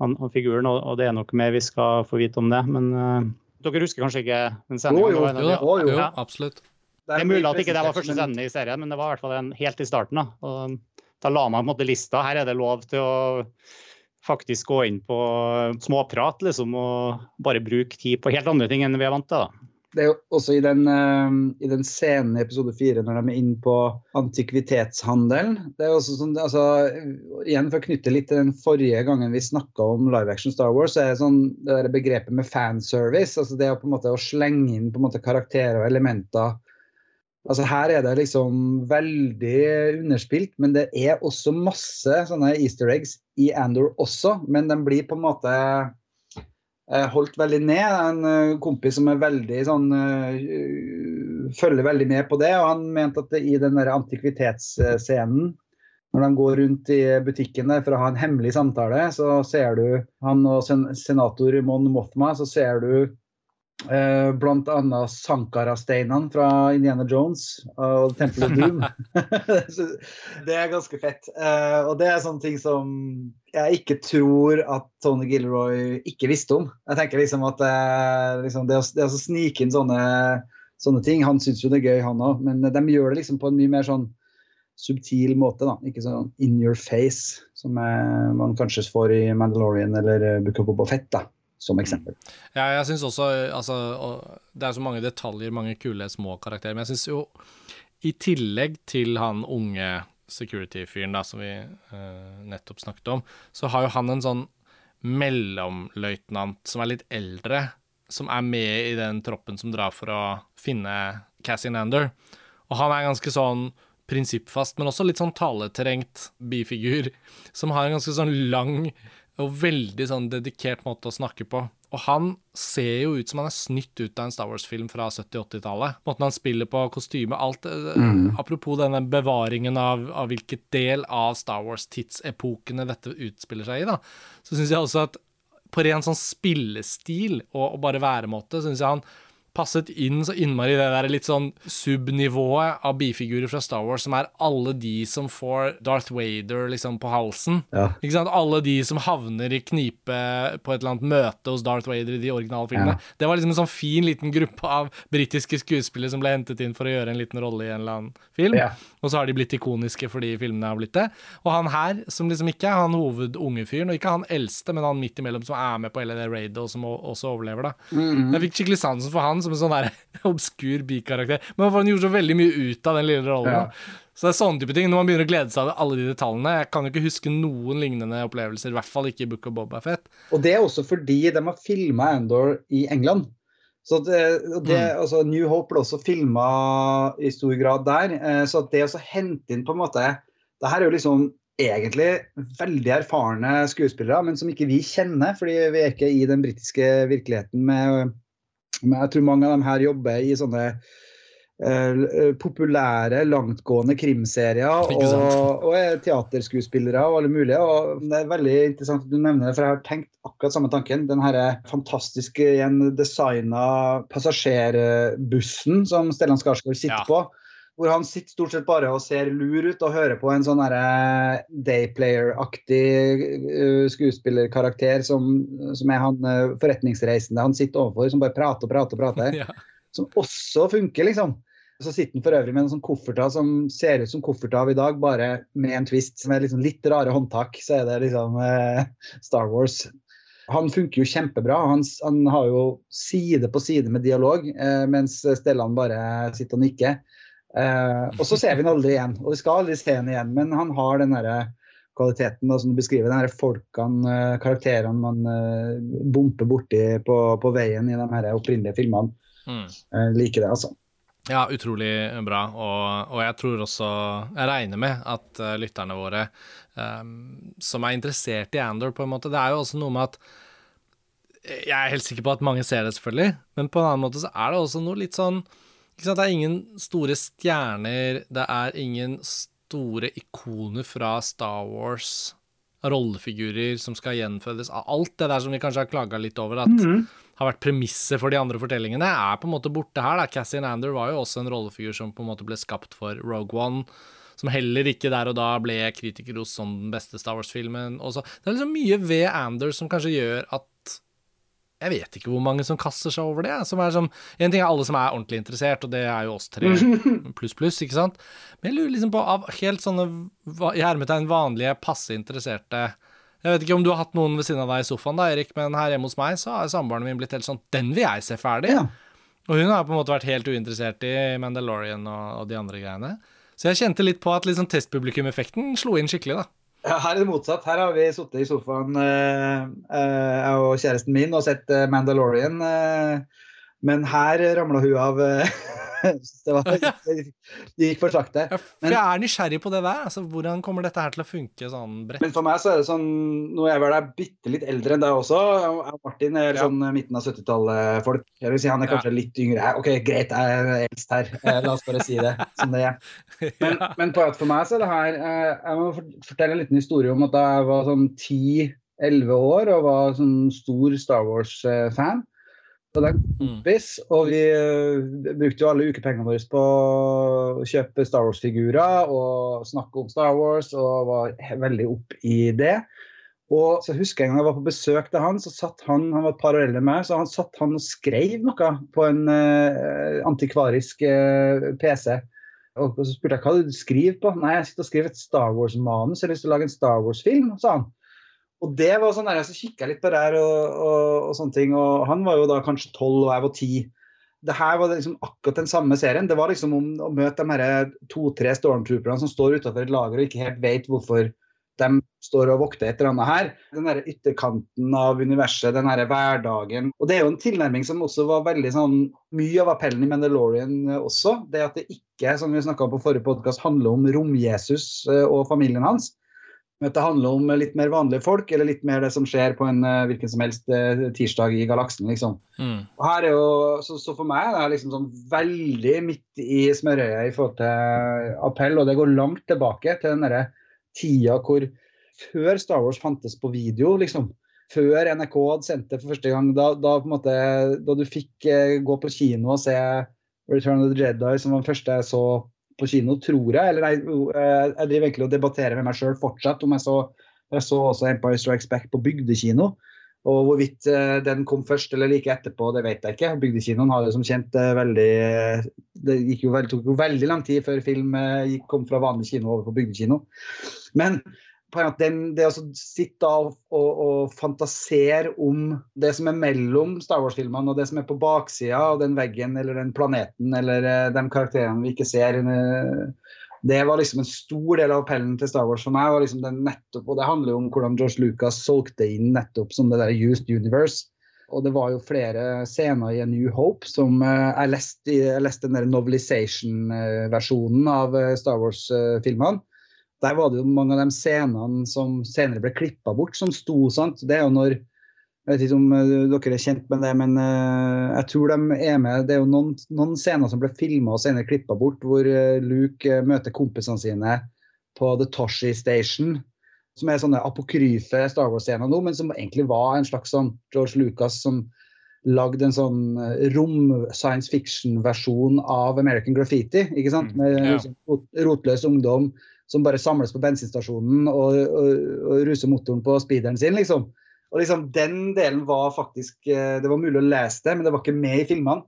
han, han figuren, og, og, det er nok mer vi skal få vite om det. Men uh, dere husker kanskje ikke den sendinga? Jo, jo, jo, jo, jo, absolutt. Det er mulig at ikke det var første sending i serien, men det var i hvert fall en helt i starten. Da, og, da la man på en måte lista. Her er det lov til å faktisk gå inn på småprat liksom, og bare bruke tid på helt andre ting enn vi er vant til. da det er jo også i den, uh, i den, scenen i episode fire når de er inne på antikvitetshandelen. Det er også sånn, altså, igjen For å knytte litt til den forrige gangen vi snakka om live action Star Wars, så er det sånn, det der begrepet med fanservice. altså Det å på en måte å slenge inn på en måte karakterer og elementer. Altså Her er det liksom veldig underspilt, men det er også masse sånne easter eggs i Andor også. Men den blir på en måte Eh, holdt veldig ned. En eh, kompis som er veldig sånn eh, Følger veldig med på det. Og han mente at i den der antikvitetsscenen, når de går rundt i butikken der for å ha en hemmelig samtale, så ser du han og senator Mon Mothma, så ser du Eh, blant annet Sankara-steinene fra Indiana Jones og Temple of Doom. det er ganske fett. Eh, og det er sånne ting som jeg ikke tror at Tony Gilroy ikke visste om. Jeg tenker liksom at eh, liksom det, å, det, å, snike inn sånne, sånne ting Han syns jo det er gøy, han òg, men de gjør det liksom på en mye mer sånn subtil måte. da, Ikke sånn in your face, som man kanskje får i Mandalorian eller Book of Boba Fett. da som eksempel. Ja, jeg synes også altså, Det er så mange detaljer, mange kule små karakterer. Men jeg syns jo, i tillegg til han unge security-fyren da, som vi uh, nettopp snakket om, så har jo han en sånn mellomløytnant som er litt eldre, som er med i den troppen som drar for å finne Cassie Nander. Og han er ganske sånn prinsippfast, men også litt sånn taletrengt bifigur, som har en ganske sånn lang og veldig sånn dedikert måte å snakke på. Og han ser jo ut som han er snytt ut av en Star Wars-film fra 70-80-tallet. Måten han spiller på, kostyme, alt. Eh, mm. Apropos denne bevaringen av, av hvilket del av Star Wars-tidsepokene dette utspiller seg i, da, så syns jeg også at på ren sånn spillestil og, og bare væremåte, syns jeg han passet inn så innmari i det der litt sånn subnivået av bifigurer fra Star Wars, som er alle de som får Darth Vader liksom på halsen. Ja. Ikke sant? Alle de som havner i knipe på et eller annet møte hos Darth Vader i de originale filmene. Ja. Det var liksom en sånn fin liten gruppe av britiske skuespillere som ble hentet inn for å gjøre en liten rolle i en eller annen film. Ja. Og så har de blitt ikoniske fordi filmene har blitt det. Og han her, som liksom ikke er han hovedunge fyren, og ikke han eldste, men han midt imellom som er med på hele det raidet, og som også overlever, da. Mm -hmm. Jeg fikk skikkelig sansen for han som en sånn der obskur bikarakter. Men han gjorde så veldig mye ut av den lille rollen. Ja. Så det er sånne type ting. Når man begynner å glede seg av alle de detaljene Jeg kan jo ikke huske noen lignende opplevelser, i hvert fall ikke i Book of Boba Fett. Og det er også fordi de har filma Andor i England. Så det, det, mm. altså New Hope ble også filma i stor grad der. Eh, så det å hente inn på en måte Det her er jo liksom egentlig veldig erfarne skuespillere, men som ikke vi kjenner, fordi vi er ikke i den britiske virkeligheten. Med, med, jeg tror mange av dem her jobber i sånne populære, langtgående krimserier og, og, er teaterskuespillere og alle mulige. og Det er veldig interessant at du nevner det, for jeg har tenkt akkurat samme tanken. Den her fantastiske, igjen designa passasjerbussen som Stellan Skarsgård sitter ja. på hvor han sitter stort sett bare og ser lur ut og hører på en sånn Dayplayer-aktig skuespillerkarakter som, som, er han forretningsreisende han sitter overfor, som bare prater og prater og prater. ja. Som også funker, liksom. Så sitter han for øvrig med en sånn kofferter som ser ut som kofferter av i dag, bare med en twist med liksom litt rare håndtak. Så er det liksom eh, Star Wars. Han funker jo kjempebra. Han, han, har jo side på side med dialog, mens Stellan bare sitter og nikker. Eh, og så ser vi den aldri igjen, og vi skal aldri se den igjen. Men han har den derre kvaliteten da, som du beskriver, den folkene, uh, karakterene man uh, bomper borti på, på, veien i de her opprinnelige filmene. Mm. liker det, altså. Ja, utrolig bra. Og, og, jeg tror også Jeg regner med at lytterne våre um, som er interessert i Andor, på en måte Det er jo også noe med at Jeg er helt sikker på at mange ser det, selvfølgelig, men på en annen måte så er det også noe litt sånn det er ingen store stjerner, det er ingen store ikoner fra Star Wars, rollefigurer som skal gjenfødes. Alt det der som vi kanskje har klaga litt over at mm. Har vært premisset for de andre fortellingene, er på en måte borte her. da. Cassian Ander var jo også en rollefigur som på en måte ble skapt for Rogue One. Som heller ikke der og da ble kritikerros som den beste Star Wars-filmen. Det er liksom mye ved Ander som kanskje gjør at jeg vet ikke hvor mange som kaster seg over det. Som er som, en ting er alle som er ordentlig interessert, og det er jo oss tre pluss, pluss, ikke sant. Men jeg lurer liksom på av helt sånne i hermetegn vanlige, passe interesserte Jeg vet ikke om du har hatt noen ved siden av deg i sofaen, da, Erik, men her hjemme hos meg så har samboeren min blitt helt sånn Den vil jeg se ferdig. Ja. Og hun har på en måte vært helt uinteressert i Mandalorian og, og de andre greiene. Så jeg kjente litt på at liksom testpublikum-effekten slo inn skikkelig, da. Ja, her er det motsatt. Her har vi sittet i sofaen, jeg uh, jeg og kjæresten min, og sett Mandalorian. Mandalorian. men her ramla hun av det, var, det gikk for sakte. Men, jeg er nysgjerrig på det der. Altså, hvordan kommer dette her til å funke sånn bredt? Men for meg så er det sånn Nå er jeg vel bitte litt eldre enn deg også. Martin er ja. sånn midten av 70-tallet-folk. Jeg vil si Han er kanskje ja. litt yngre. OK, greit, jeg er eldst her. Eh, la oss bare si det som det er. Men, ja. men for meg så er det her eh, Jeg må fortelle en liten historie om at jeg var sånn 10-11 år og var sånn stor Star Wars-fan. Eh, er en mm. kompis, og vi uh, brukte jo alle ukepengene våre på å kjøpe Star Wars-figurer og snakke om Star Wars, og var veldig opp i det. Og så husker jeg en gang jeg var på besøk til han, så satt han han var et par år eldre enn meg, så han satt han og skrev noe på en uh, antikvarisk uh, PC. Og så spurte jeg hva du skriver på. Nei, jeg sitter og skriver et Star Wars-manus. Jeg har lyst til å lage en Star Wars-film, sa han. Og det var sånn der, Så kikka litt på det her og, og, og, sånne ting. Og han var jo da kanskje tolv, og jeg var ti. Det her var liksom akkurat den samme serien. Det var liksom om å møte de to-tre stormtrooperne som står utafor et lager og ikke helt vet hvorfor de står og vokter et eller annet her. Den der ytterkanten av universet, den her hverdagen. Og det er jo en tilnærming som også var veldig sånn Mye av appellen i Mandalorian også. Det at det ikke, som vi snakka om på forrige podkast, handler om rom-Jesus eh, og familien hans. Men det handler om litt mer vanlige folk, eller litt mer det som skjer på en uh, hvilken som helst uh, tirsdag i galaksen. liksom. Mm. Og her er jo, så, så, for meg er det liksom sånn veldig midt i smørøyet i forhold til appell, og det går langt tilbake til den derre tida hvor før Star Wars fantes på video, liksom. Før NRK hadde sendt det for første gang, da, da, måte, da du fikk uh, gå på kino og se Return of the Jedi, som var den første jeg så på kino, tror jeg. Eller jeg, eh, jeg driver egentlig og debatterer med meg sjøl fortsatt om jeg så, jeg så også Empire Strikes Back på bygdekino. Og hvorvidt uh, den kom først eller like etterpå, det vet jeg ikke. Bygdekinoen har jo som kjent uh, veldig Det jo veldig, tok jo veldig lang tid før film kom fra vanlig kino over på bygdekino. Men at den, det å sitte og, og, og, fantasere om det som er mellom Star Wars-filmene og det som er på baksida av den veggen eller den planeten eller uh, de karakterene vi ikke ser uh, Det var liksom en stor del av appellen til Star Wars for meg. Liksom nettopp, og det handler jo om hvordan George Lucas solgte inn nettopp som det der used universe. Og det var jo flere scener i A New Hope som jeg leste, jeg den der novelization-versjonen av Star Wars-filmene. Der var det jo mange av de scenene som senere ble klippa bort, som sto. sant? Det er jo når Jeg vet ikke om uh, dere er kjent med det, men uh, jeg tror de er med. Det er jo noen, noen scener som ble filma og senere klippa bort, hvor uh, Luke møter kompisene sine på The Toshi Station. Som er sånne apokryfe Star Wars-scener nå, men som egentlig var en slags sånn George Lucas som lagde en sånn rom-science fiction-versjon av American Graffiti. ikke sant? Mm, Med ja. liksom, rotløs ungdom som bare samles på bensinstasjonen og, og, og ruser motoren på speederen sin, liksom. Og liksom, Den delen var faktisk eh, Det var mulig å lese det, men det var ikke med i filmene.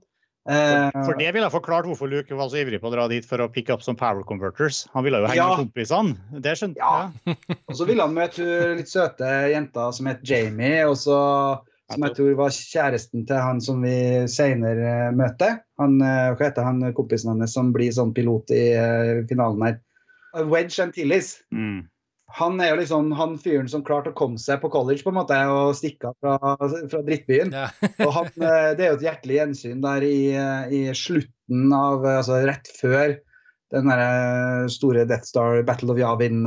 For, For det ville ha forklart hvorfor Luke var så ivrig på å dra dit for å pick up som power converters. Han ville jo henge Ja. med kompisene. Det skjønte Ja. jeg. og så ville han møte litt søte jenta som het Jamie, og så som jeg tror var kjæresten til han som vi senere møter. Han, eh, hva heter han kompisen hans som blir sånn pilot i eh, finalen her? Wedge Antilles. Mm. Han er jo liksom han fyren som klarte å komme seg på college på en måte og stikke av fra, fra drittbyen. Ja. Og han, eh, det er jo et hjertelig gjensyn der i, eh, i slutten av eh, Altså rett før den der store Death Star Battle of Yavin,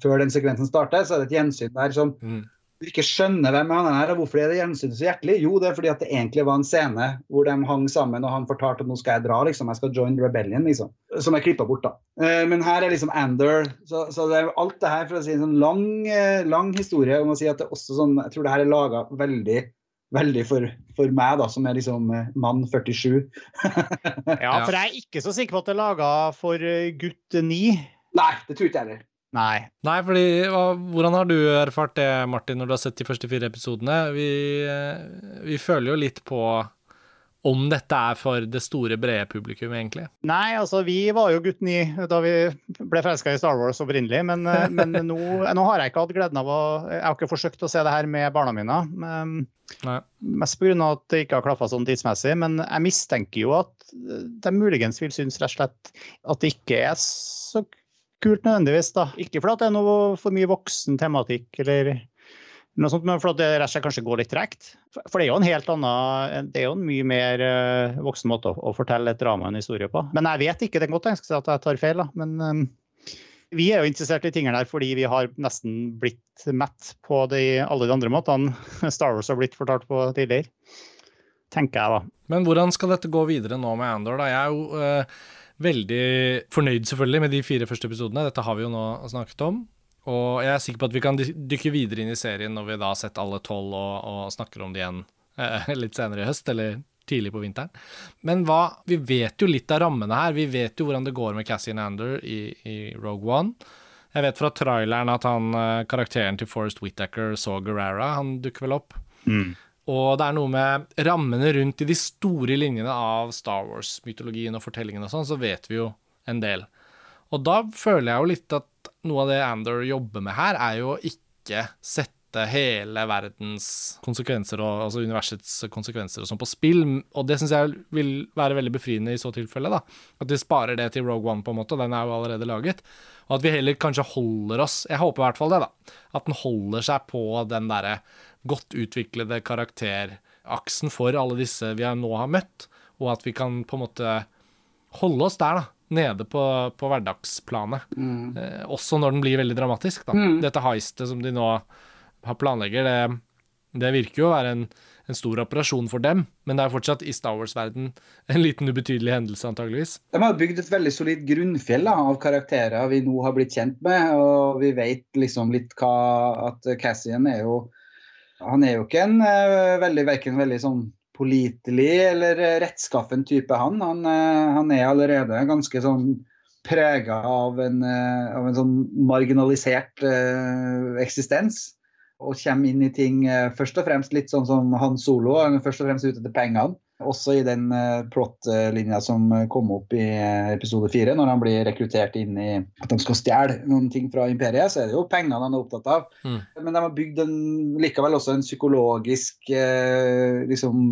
før den sekvensen starter, så er det et gjensyn der som Mm. Du ikke skjønner hvem han er, og hvorfor er det gjensynet så hjertelig? Jo, det er fordi at det egentlig var en scene hvor de hang sammen, og han fortalte at nå skal jeg dra, liksom. Jeg skal join rebellion, liksom. Som er klippa bort, da. Eh, Men her er liksom Ander. Så, så det er alt det her for å si en sånn lang, eh, lang historie om å si at det er også sånn Jeg tror det her er laga veldig Veldig for, for meg, da, som er liksom eh, mann 47. Ja, for jeg er ikke så sikker på at det er laga for gutt 9. Nei, det tror ikke jeg heller. Nei. Nei, fordi hva- Hvordan har du erfart det, Martin, når du har sett de første fire episodene? Vi, eh, vi føler jo litt på om dette er for det store, brede publikum, egentlig. Nei, altså vi var jo gutt ni da vi ble forelska i Star Wars opprinnelig, men, eh, men nå, nå har jeg ikke hatt gleden av å Jeg har ikke forsøkt å se det her med barna mine. Men, Nei. mest pga. at det ikke har klaffa sånn tidsmessig. Men jeg mistenker jo at de muligens vil synes rett og slett at det ikke er så kult nødvendigvis. da. Ikke fordi det er noe for mye voksen tematikk eller noe sånt, men fordi det kanskje går litt tregt. For det er jo en helt annen, det er jo en mye mer eh, voksen måte å, fortelle et drama og en historie på. Men jeg vet ikke, det kan godt tenkes at jeg tar feil, da. Men Um, vi er jo interessert i tingene der fordi vi har nesten blitt mett på de, alle de andre måtene Star Wars har blitt fortalt på tidligere. Tenker jeg, da. Men hvordan skal dette gå videre nå med Andor? da? Jeg er jo eh, veldig fornøyd selvfølgelig med de fire første episodene. Dette har vi jo nå snakket om. Og jeg er sikker på at vi kan dykke videre inn i serien når vi da har sett alle tolv og, og snakker om det igjen eh, litt senere i høst, eller tidlig på vinteren. Men hva Vi vet jo litt av rammene her. Vi vet jo hvordan det går med Cassie Nander i, i Rogue One. Jeg vet fra traileren at han, eh, karakteren til Forest Whittaker, Saw Guerrera. han dukker vel opp. Og det er noe med rammene rundt i de store linjene av Star Wars-mytologien og fortellingen og sånn, så vet vi jo en del. Og da føler jeg jo litt at noe av det Ander jobber med her, er jo å ikke sette hele verdens konsekvenser og altså universets konsekvenser og sånn på spill. Og det syns jeg vil være veldig befriende i så tilfelle, da. At vi sparer det til Rogue One, på en måte, den er jo allerede laget. Og at vi heller kanskje holder oss Jeg håper i hvert fall det, da. At den holder seg på den derre godt utviklede karakteraksen for alle disse vi nå har møtt, og at vi kan på en måte holde oss der, da. Nede på, på hverdagsplanet. Eh, også når den blir veldig dramatisk, da. Dette heistet som de nå har planlegger, det, det virker jo å være en, en stor operasjon for dem, men det er fortsatt i Star Wars-verden en liten ubetydelig hendelse, antageligvis. De har bygd et veldig solid grunnfjell da, av karakterer vi nå har blitt kjent med. Og vi vet liksom litt hva At Cassian er jo Han er jo ikke en uh, veldig, verken veldig sånn pålitelig eller eh, rettskaffen type, han. Han, eh, han er allerede ganske sånn prega av eh, av en sånn marginalisert eh, eksistens. Og kommer inn i ting eh, først og fremst litt sånn som Han Solo. Han er først og fremst ute etter pengene. Også i den plottlinja plot-linja som eh, kom opp i eh, episode fire, når han blir rekruttert inn i at de skal stjele noen ting fra imperiet, så er det jo pengene han er opptatt av. Mm. Men de har bygd en, likevel også en psykologisk eh, liksom,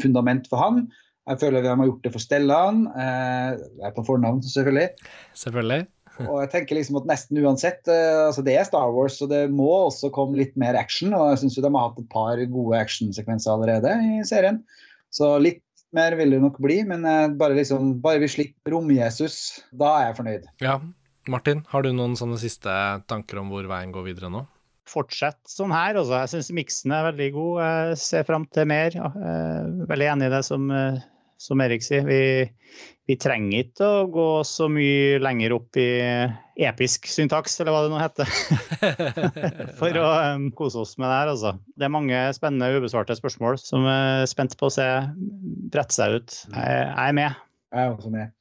fundament for han. Jeg føler vi har gjort det for Stellan. Eh, jeg er på fornavn, selvfølgelig. Selvfølgelig. Og jeg tenker liksom at nesten uansett eh, altså Det er Star Wars, så det må også komme litt mer action. Og jeg syns de har hatt et par gode actionsekvenser allerede i serien. Så litt mer vil det nok bli, men eh, bare, liksom, bare vi slipper Rom-Jesus, da er jeg fornøyd. Ja. Martin, har du noen sånne siste tanker om hvor veien går videre nå? Fortsett sånn her. Også. Jeg syns miksen er veldig god. Jeg ser fram til mer. Jeg er veldig enig i det som, som Erik sier. Vi, vi, trenger ikke å gå så mye lenger opp i episk syntaks, eller hva det nå heter, for å um, kose oss med det her. Altså. Det er mange spennende ubesvarte spørsmål som er spent på å se brette seg ut. Jeg, er med. Jeg er også med.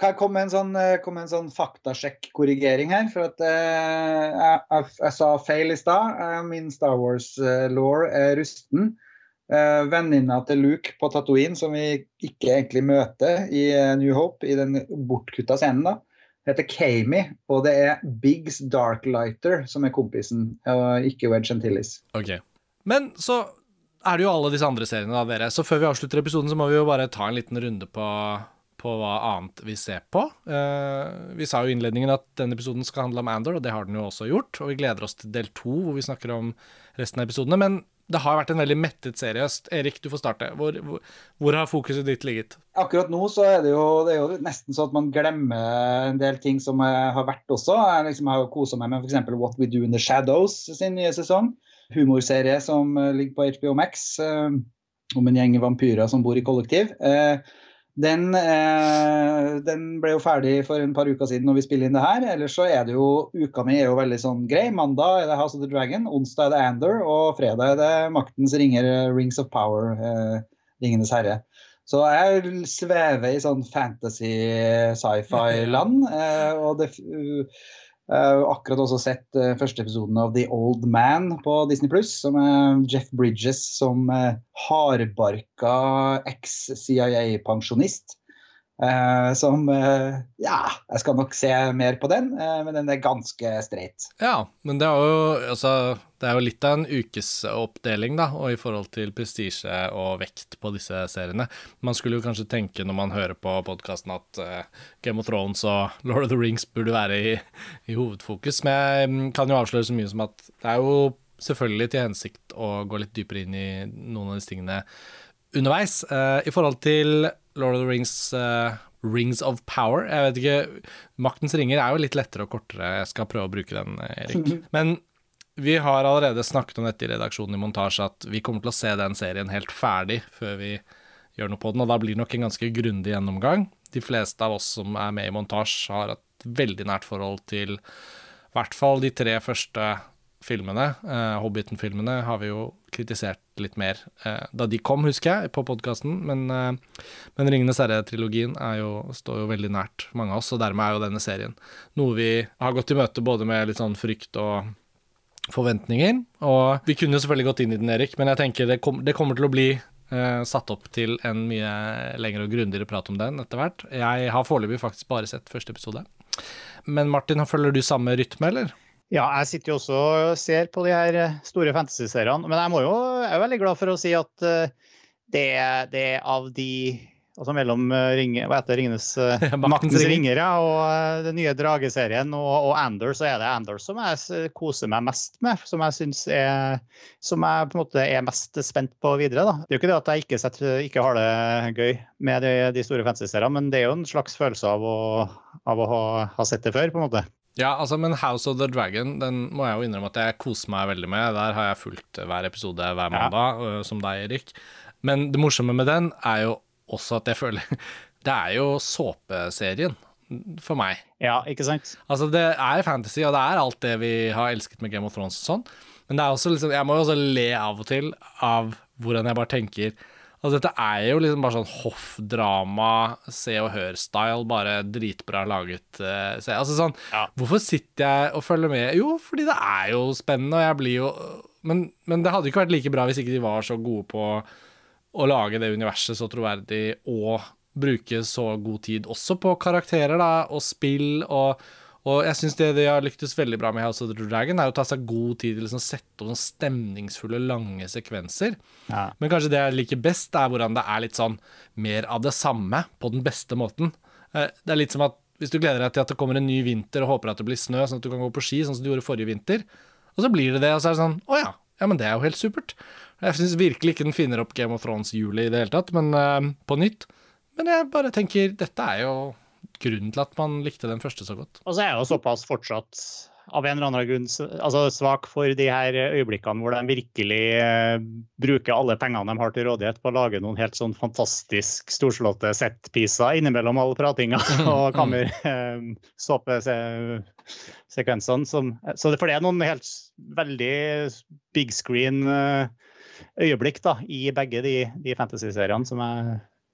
Kan jeg komme med en sånn, med en sånn faktasjekk-korrigering her? For at eh, jeg, jeg, jeg, sa feil i stad. Min Star Wars-law er rusten. Eh, Venninna til Luke på Tatooine, som vi ikke egentlig møter i eh, New Hope, i den bortkutta scenen, da, heter Kami. Og det er Biggs Darklighter som er kompisen, og ikke Wedge Antilles. Ok. Men så er det jo alle disse andre seriene, da, dere. Så før vi avslutter episoden, så må vi jo bare ta en liten runde på på hva annet vi ser på. Uh, vi sa jo i innledningen at denne episoden skal handle om Andor, og det har den jo også gjort. Og vi gleder oss til del to, hvor vi snakker om resten av episodene. Men det har vært en veldig mettet serie. Erik, du får starte. Hvor, hvor, hvor, har fokuset ditt ligget? Akkurat nå så er det jo, det er jo nesten sånn at man glemmer en del ting som har vært også. Jeg liksom har kosa meg med f.eks. What We Do In The Shadows sin nye sesong. Humorserie som ligger på HBO Max. Om en gjeng vampyrer som bor i kollektiv. Uh, den, eh, den, ble jo ferdig for en par uker siden når vi spiller inn det her. Ellers så er det jo Uka mi er jo veldig sånn grei. Mandag er det House of the Dragon, onsdag er det Ander, og fredag er det Maktens ringer, eh, Rings of Power, eh, Ringenes herre. Så jeg svever i sånn fantasy sci-fi-land. Eh, og det Uh, akkurat også sett uh, første episoden av The Old Man på Disney Pluss, som er Jeff Bridges som uh, hardbarka eks-CIA-pensjonist. Uh, som Ja, jeg skal nok se mer på den, men den er ganske streit. Ja, men det er jo, altså, det er jo litt av en ukesoppdeling, da, og i forhold til prestisje og vekt på disse seriene. Man skulle jo kanskje tenke når man hører på podkasten at Game of Thrones og Lord of the Rings burde være i, i hovedfokus, men jeg mm, kan jo avsløre så mye som at det er jo selvfølgelig til hensikt å gå litt dypere inn i noen av disse tingene underveis. Uh, I forhold til Lord of the Rings uh, Rings of Power Jeg vet ikke, Maktens ringer er jo litt lettere og kortere. Jeg skal prøve å bruke den, Erik. Men vi har allerede snakket om dette i redaksjonen i montasje, at vi kommer til å se den serien helt ferdig før vi gjør noe på den, og da blir det nok en ganske grundig gjennomgang. De fleste av oss som er med i montasje, har et veldig nært forhold til i hvert fall de tre første filmene, uh, Hobbiten-filmene, har vi jo kritisert litt mer uh, da de kom, husker jeg, på podkasten. Men, uh, men 'Ringenes herre'-trilogien står jo veldig nært mange av oss, og dermed er jo denne serien noe vi har gått i møte både med litt sånn frykt og forventninger. Og vi kunne jo selvfølgelig gått inn i den, Erik, men jeg tenker det, kom, det kommer til å bli satt opp til en mye lengre og grundigere prat om den etter hvert. Jeg har foreløpig faktisk bare sett første episode. Men Martin, følger du samme rytme, eller? Ja, jeg sitter jo også og ser på de her eh, store fantasy-seriene. Men jeg, må jo, jeg er veldig glad for å si at eh, det, det er av de Altså mellom eh, ringe, hva heter Ringenes Maktens ringer ja, og den nye Drageserien og, og Anders, så er det Anders som jeg koser meg mest med. Som jeg synes er Som jeg på en måte er mest spent på videre. Da. Det er jo ikke det at jeg ikke, setter, ikke har det gøy med de, de store fantasy-seriene, men det er jo en slags følelse av å, av å ha, ha sett det før, på en måte. Ja, altså, men House of the Dragon den må jeg jo innrømme at jeg koser meg veldig med. Der har jeg fulgt hver episode hver mandag, ja. som deg, Erik. Men det morsomme med den er jo også at jeg føler Det er jo såpeserien for meg. Ja, ikke sant? Altså, det er fantasy, og det er alt det vi har elsket med Game of Thrones og sånn. Men det er også liksom, jeg må jo også le av og til av hvordan jeg bare tenker Altså, dette er jo liksom bare sånn hoffdrama, Se og Hør-style, bare dritbra laget. Uh. Altså sånn, ja. Hvorfor sitter jeg og følger med? Jo, fordi det er jo spennende, og jeg blir jo men, men, det hadde ikke vært like bra hvis ikke de var så gode på å lage det universet så troverdig og bruke så god tid også på karakterer da, og spill og og jeg syns det de har lyktes veldig bra med House of the Dragon, er å ta seg god tid til å liksom sette opp stemningsfulle, lange sekvenser. Ja. Men kanskje det jeg liker best, er hvordan det er litt sånn mer av det samme på den beste måten. Eh, det er litt som at hvis du gleder deg til at det kommer en ny vinter og håper at det blir snø, sånn at du kan gå på ski, sånn som du gjorde forrige vinter, og så blir det det, og så er det sånn Å ja, ja, men det er jo helt supert. Jeg syns virkelig ikke den finner opp Game of Thrones-hjulet i det hele tatt, men uh, på nytt. Men jeg bare tenker, dette er jo grunnen til at man likte den første så godt. Og så er jeg jo såpass fortsatt av en eller annen grunn altså svak for de her øyeblikkene hvor de virkelig eh, bruker alle pengene de har til rådighet på å lage noen helt sånn fantastisk storslåtte setpiecer innimellom all pratinga og kammersåpesekvensene. Så for det er noen helt veldig big screen eh, øyeblikk da, i begge de, de fantasy-seriene som jeg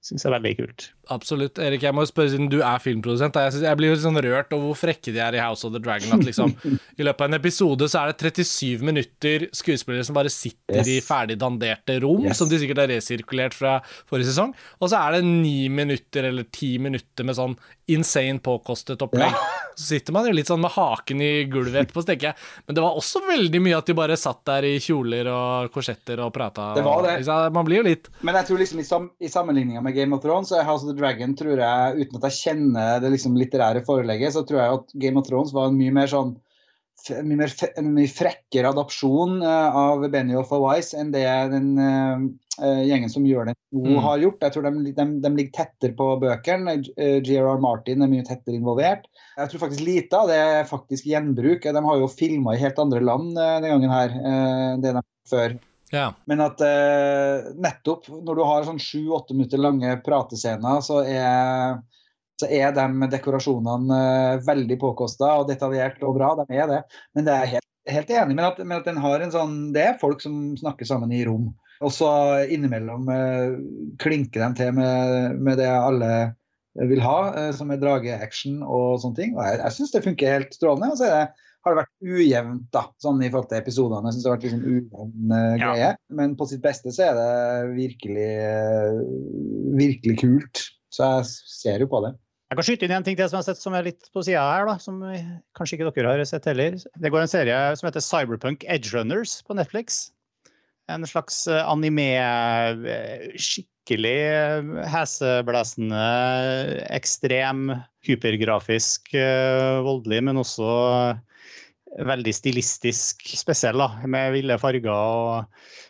syns er veldig kult. Absolutt. Erik, jeg må spørre siden du er filmprodusent. Jeg, synes, jeg blir jo sånn rørt over hvor frekke de er i House of the Dragon. At liksom, I løpet av en episode så er det 37 minutter skuespillere som bare sitter yes. i ferdig danderte rom, yes. som de sikkert har resirkulert fra forrige sesong. Og så er det ni minutter eller ti minutter med sånn insane påkostet opplegg. Ja. Så sitter man jo litt sånn med haken i gulvet etterpå, så tenker jeg Men det var også veldig mye at de bare satt der i kjoler og korsetter og prata. Det var det. Man blir jo litt Men jeg tror liksom i, sam i sammenligninga med Game of Thrones så er House of the Dragon, tror jeg, uten at jeg kjenner det liksom litterære forelegget, så tror jeg at Game of Thrones var en mye mer sånn mye mer, en mye frekkere adopsjon uh, av Benioff og Wise enn det den uh, gjengen som gjør det nå, mm. har gjort. Jeg tror de, de, de ligger tettere på bøkene. GRR Martin er mye tettere involvert. Jeg tror faktisk lite av det er faktisk gjenbruk. De har jo filma i helt andre land denne gangen her enn det de før. Ja. Men at nettopp når du har sånn sju-åtte minutter lange pratescener, så er så er de dekorasjonene uh, veldig påkosta og detaljert og bra. De er det. Men det er helt, helt enig med at, med at, den har en sånn Det er folk som snakker sammen i rom. Og så innimellom uh, klinker de til med, med, det alle vil ha, uh, som er drageaction og sånne ting. Og jeg, jeg syns det funker helt strålende. Og så det, har det vært ujevnt da, sånn i forhold til episodene. Jeg synes det har vært liksom ujevn uh, ja. greie. Men på sitt beste så er det virkelig, virkelig kult. Så jeg ser jo på det. Jeg kan skyte inn en ting til som jeg har sett som er litt på sida her, da, som kanskje ikke dere har sett heller. Det går en serie som heter Cyberpunk Edge Runners på Netflix. En slags eh, anime, eh, skikkelig eh, heseblesende, ekstrem, hypergrafisk, voldelig, men også veldig stilistisk spesiell, da, med ville farger.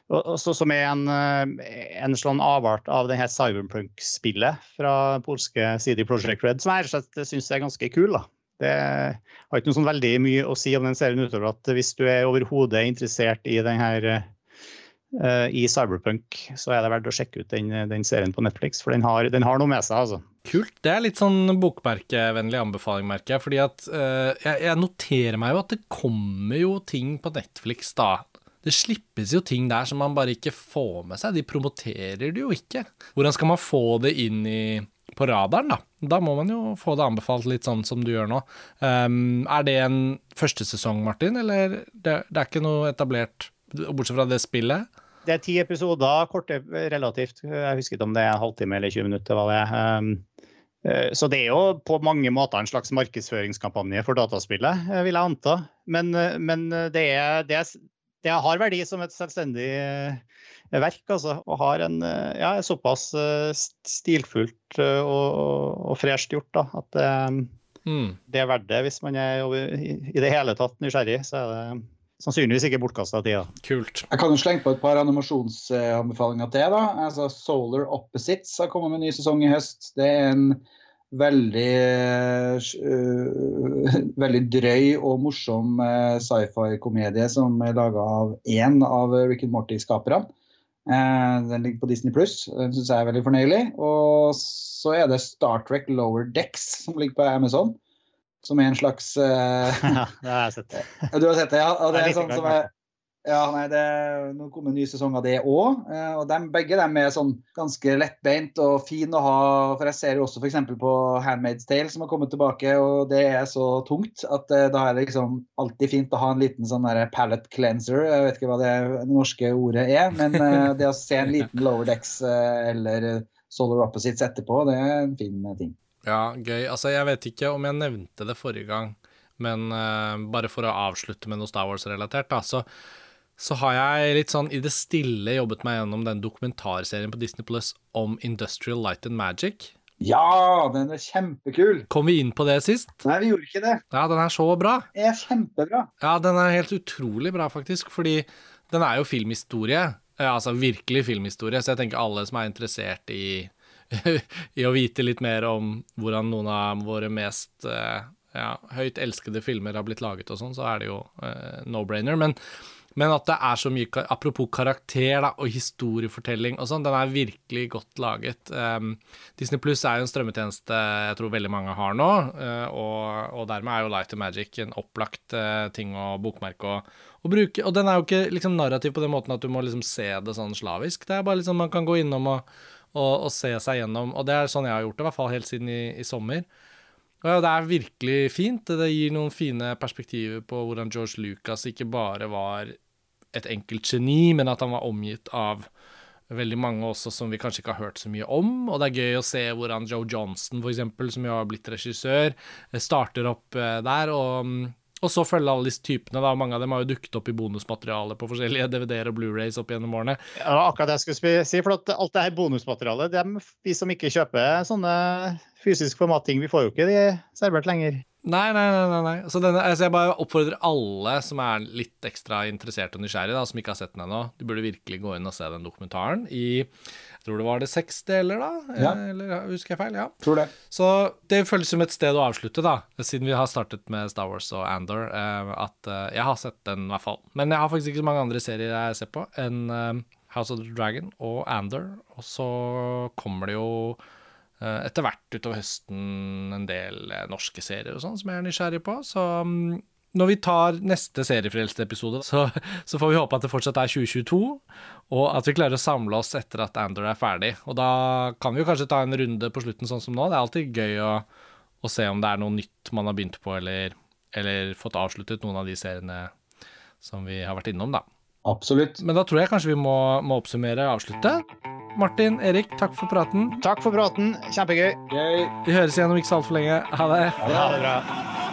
og så som er en, eh, en sånn avart av det her Cyberpunk-spillet fra polske CD Project Red, som jeg syns er ganske kul. da. Det har ikke noe sånn veldig mye å si om den serien utover at hvis du er overhodet interessert i den her uh, i Cyberpunk, så er det verdt å sjekke ut den, den serien på Netflix, for den har, den har, noe med seg, altså. Kult. Det er litt sånn bokmerkevennlig anbefaling, merker jeg. fordi at uh, jeg, jeg, noterer meg jo at det kommer jo ting på Netflix da, det slippes jo ting der som man bare ikke får med seg. De promoterer det jo ikke. Hvordan skal man få det inn i, på radaren, da? Da må man jo få det anbefalt litt sånn som du gjør nå. Um, er det en første sesong, Martin, eller det, det er ikke noe etablert, bortsett fra det spillet? Det er ti episoder, korte relativt. Jeg husker ikke om det er en halvtime eller 20 minutter. hva det er. Um, så det er jo på mange måter en slags markedsføringskampanje for dataspillet, vil jeg anta. Men, men det, er, det, er, det har verdi som et selvstendig eh, verk, altså. Og har en eh, ja, såpass stilfullt stilfullt og, og fresht gjort da, at det, mm. det er verdt det. Hvis man er i det hele tatt nysgjerrig, så er det sannsynligvis ikke bortkasta tida. Da. Kult. Jeg kan jo slenge på et par animasjonsanbefalinger til. da. Altså Solar Opposites har kommet med en ny sesong i høst. Det er en veldig, uh, veldig drøy og morsom uh, sci-fi-komedie som er laga av én av Rick and Morty-skaperne. Uh, den ligger på Disney pluss. Den syns jeg er veldig fornøyelig. Og så er det Star Trek Lower Decks som ligger på Amazon. Som er en slags Ja, det har jeg sett. du har sett det, ja? Og det er sånn som er ja, nei, det, Nå kommer en ny sesong av det òg. Eh, og de, begge dem er sånn ganske lettbeint og fin å ha. For jeg ser jo også f.eks. på Handmaid's Tale som har kommet tilbake, og det er så tungt at uh, da er det liksom alltid fint å ha en liten sånn der palette cleanser. Jeg vet ikke hva det norske ordet er, men uh, det å se en liten Lower Decks uh, eller Solar Opposites etterpå, det er en fin ting. Ja, gøy. Altså, jeg vet ikke om jeg nevnte det forrige gang, men bare for å avslutte med noe Star Wars-relatert, da, så så har jeg litt sånn i det stille jobbet meg gjennom den dokumentarserien på Disney Plus om Industrial Light and Magic. Ja, den er kjempekul! Kom vi inn på det sist? Nei, vi gjorde ikke det. Ja, den er så bra. Den er kjempebra. Ja, den er helt utrolig bra, faktisk. Fordi den er jo filmhistorie. Ja, altså virkelig filmhistorie. Så jeg tenker alle som er interessert i i å vite litt mer om hvordan noen av våre mest eh, ja, høyt elskede filmer har blitt laget og sånn, så er det jo eh, no-brainer. Men, men, at det er så mye Apropos karakter da, og historiefortelling og sånn, den er virkelig godt laget. Um, Disney Pluss er jo en strømmetjeneste jeg tror veldig mange har nå, uh, og, og, dermed er jo Light and Magic en opplagt uh, ting å bokmerke og, og, bruke. Og den er jo ikke liksom narrativ på den måten at du må liksom se det sånn slavisk. Det er bare liksom man kan gå innom og, og, se seg gjennom, og det er sånn jeg har gjort det, i hvert fall helt siden i, i sommer. Ja, det er virkelig fint. Det gir noen fine perspektiver på hvordan George Lucas ikke bare var et enkelt geni, men at han var omgitt av veldig mange også som vi kanskje ikke har hørt så mye om. Og det er gøy å se hvordan Joe Johnston, eksempel, som jo har blitt regissør, starter opp eh, der. og mm, og så følge alle disse typene. da, Mange av dem har jo dukket opp i bonusmateriale på forskjellige DVD-er og Blu-rays opp gjennom årene. Ja, akkurat det jeg skulle si, for alt det her bonusmaterialet, det er vi som ikke kjøper sånne fysisk formatting, vi får jo ikke de servert lenger. Nei, nei, nei. nei. Så denne, altså jeg bare oppfordrer alle som er litt ekstra interessert og nysgjerrig, da, som ikke har sett den ennå, de burde virkelig gå inn og se den dokumentaren i tror det var det seks deler, da? Ja. Eller husker jeg feil? Ja. Tror det. Så det føles som et sted å avslutte, da, siden vi har startet med Star Wars og Andor. Eh, at eh, jeg har sett den, i hvert fall. Men jeg har faktisk ikke så mange andre serier jeg ser på enn eh, House of the Dragon og Andor. Og så kommer det jo etter hvert utover høsten en del norske serier og sånn som jeg er nysgjerrig på. Så mm, når vi tar neste seriefrelste episode, så, så, får vi håpe at det fortsatt er 2022, og at vi klarer å samle oss etter at Andor er ferdig. Og da kan vi jo kanskje ta en runde på slutten sånn som nå. Det er alltid gøy å, å se om det er noe nytt man har begynt på, eller, eller, fått avsluttet noen av de seriene som vi har vært innom, da. Absolutt. Men da tror jeg kanskje vi må, må oppsummere og avslutte. Martin, Erik, takk for praten. Takk for praten. Kjempegøy. Gøy. Vi høres igjen om ikke så altfor lenge. Ha det. Ha det bra.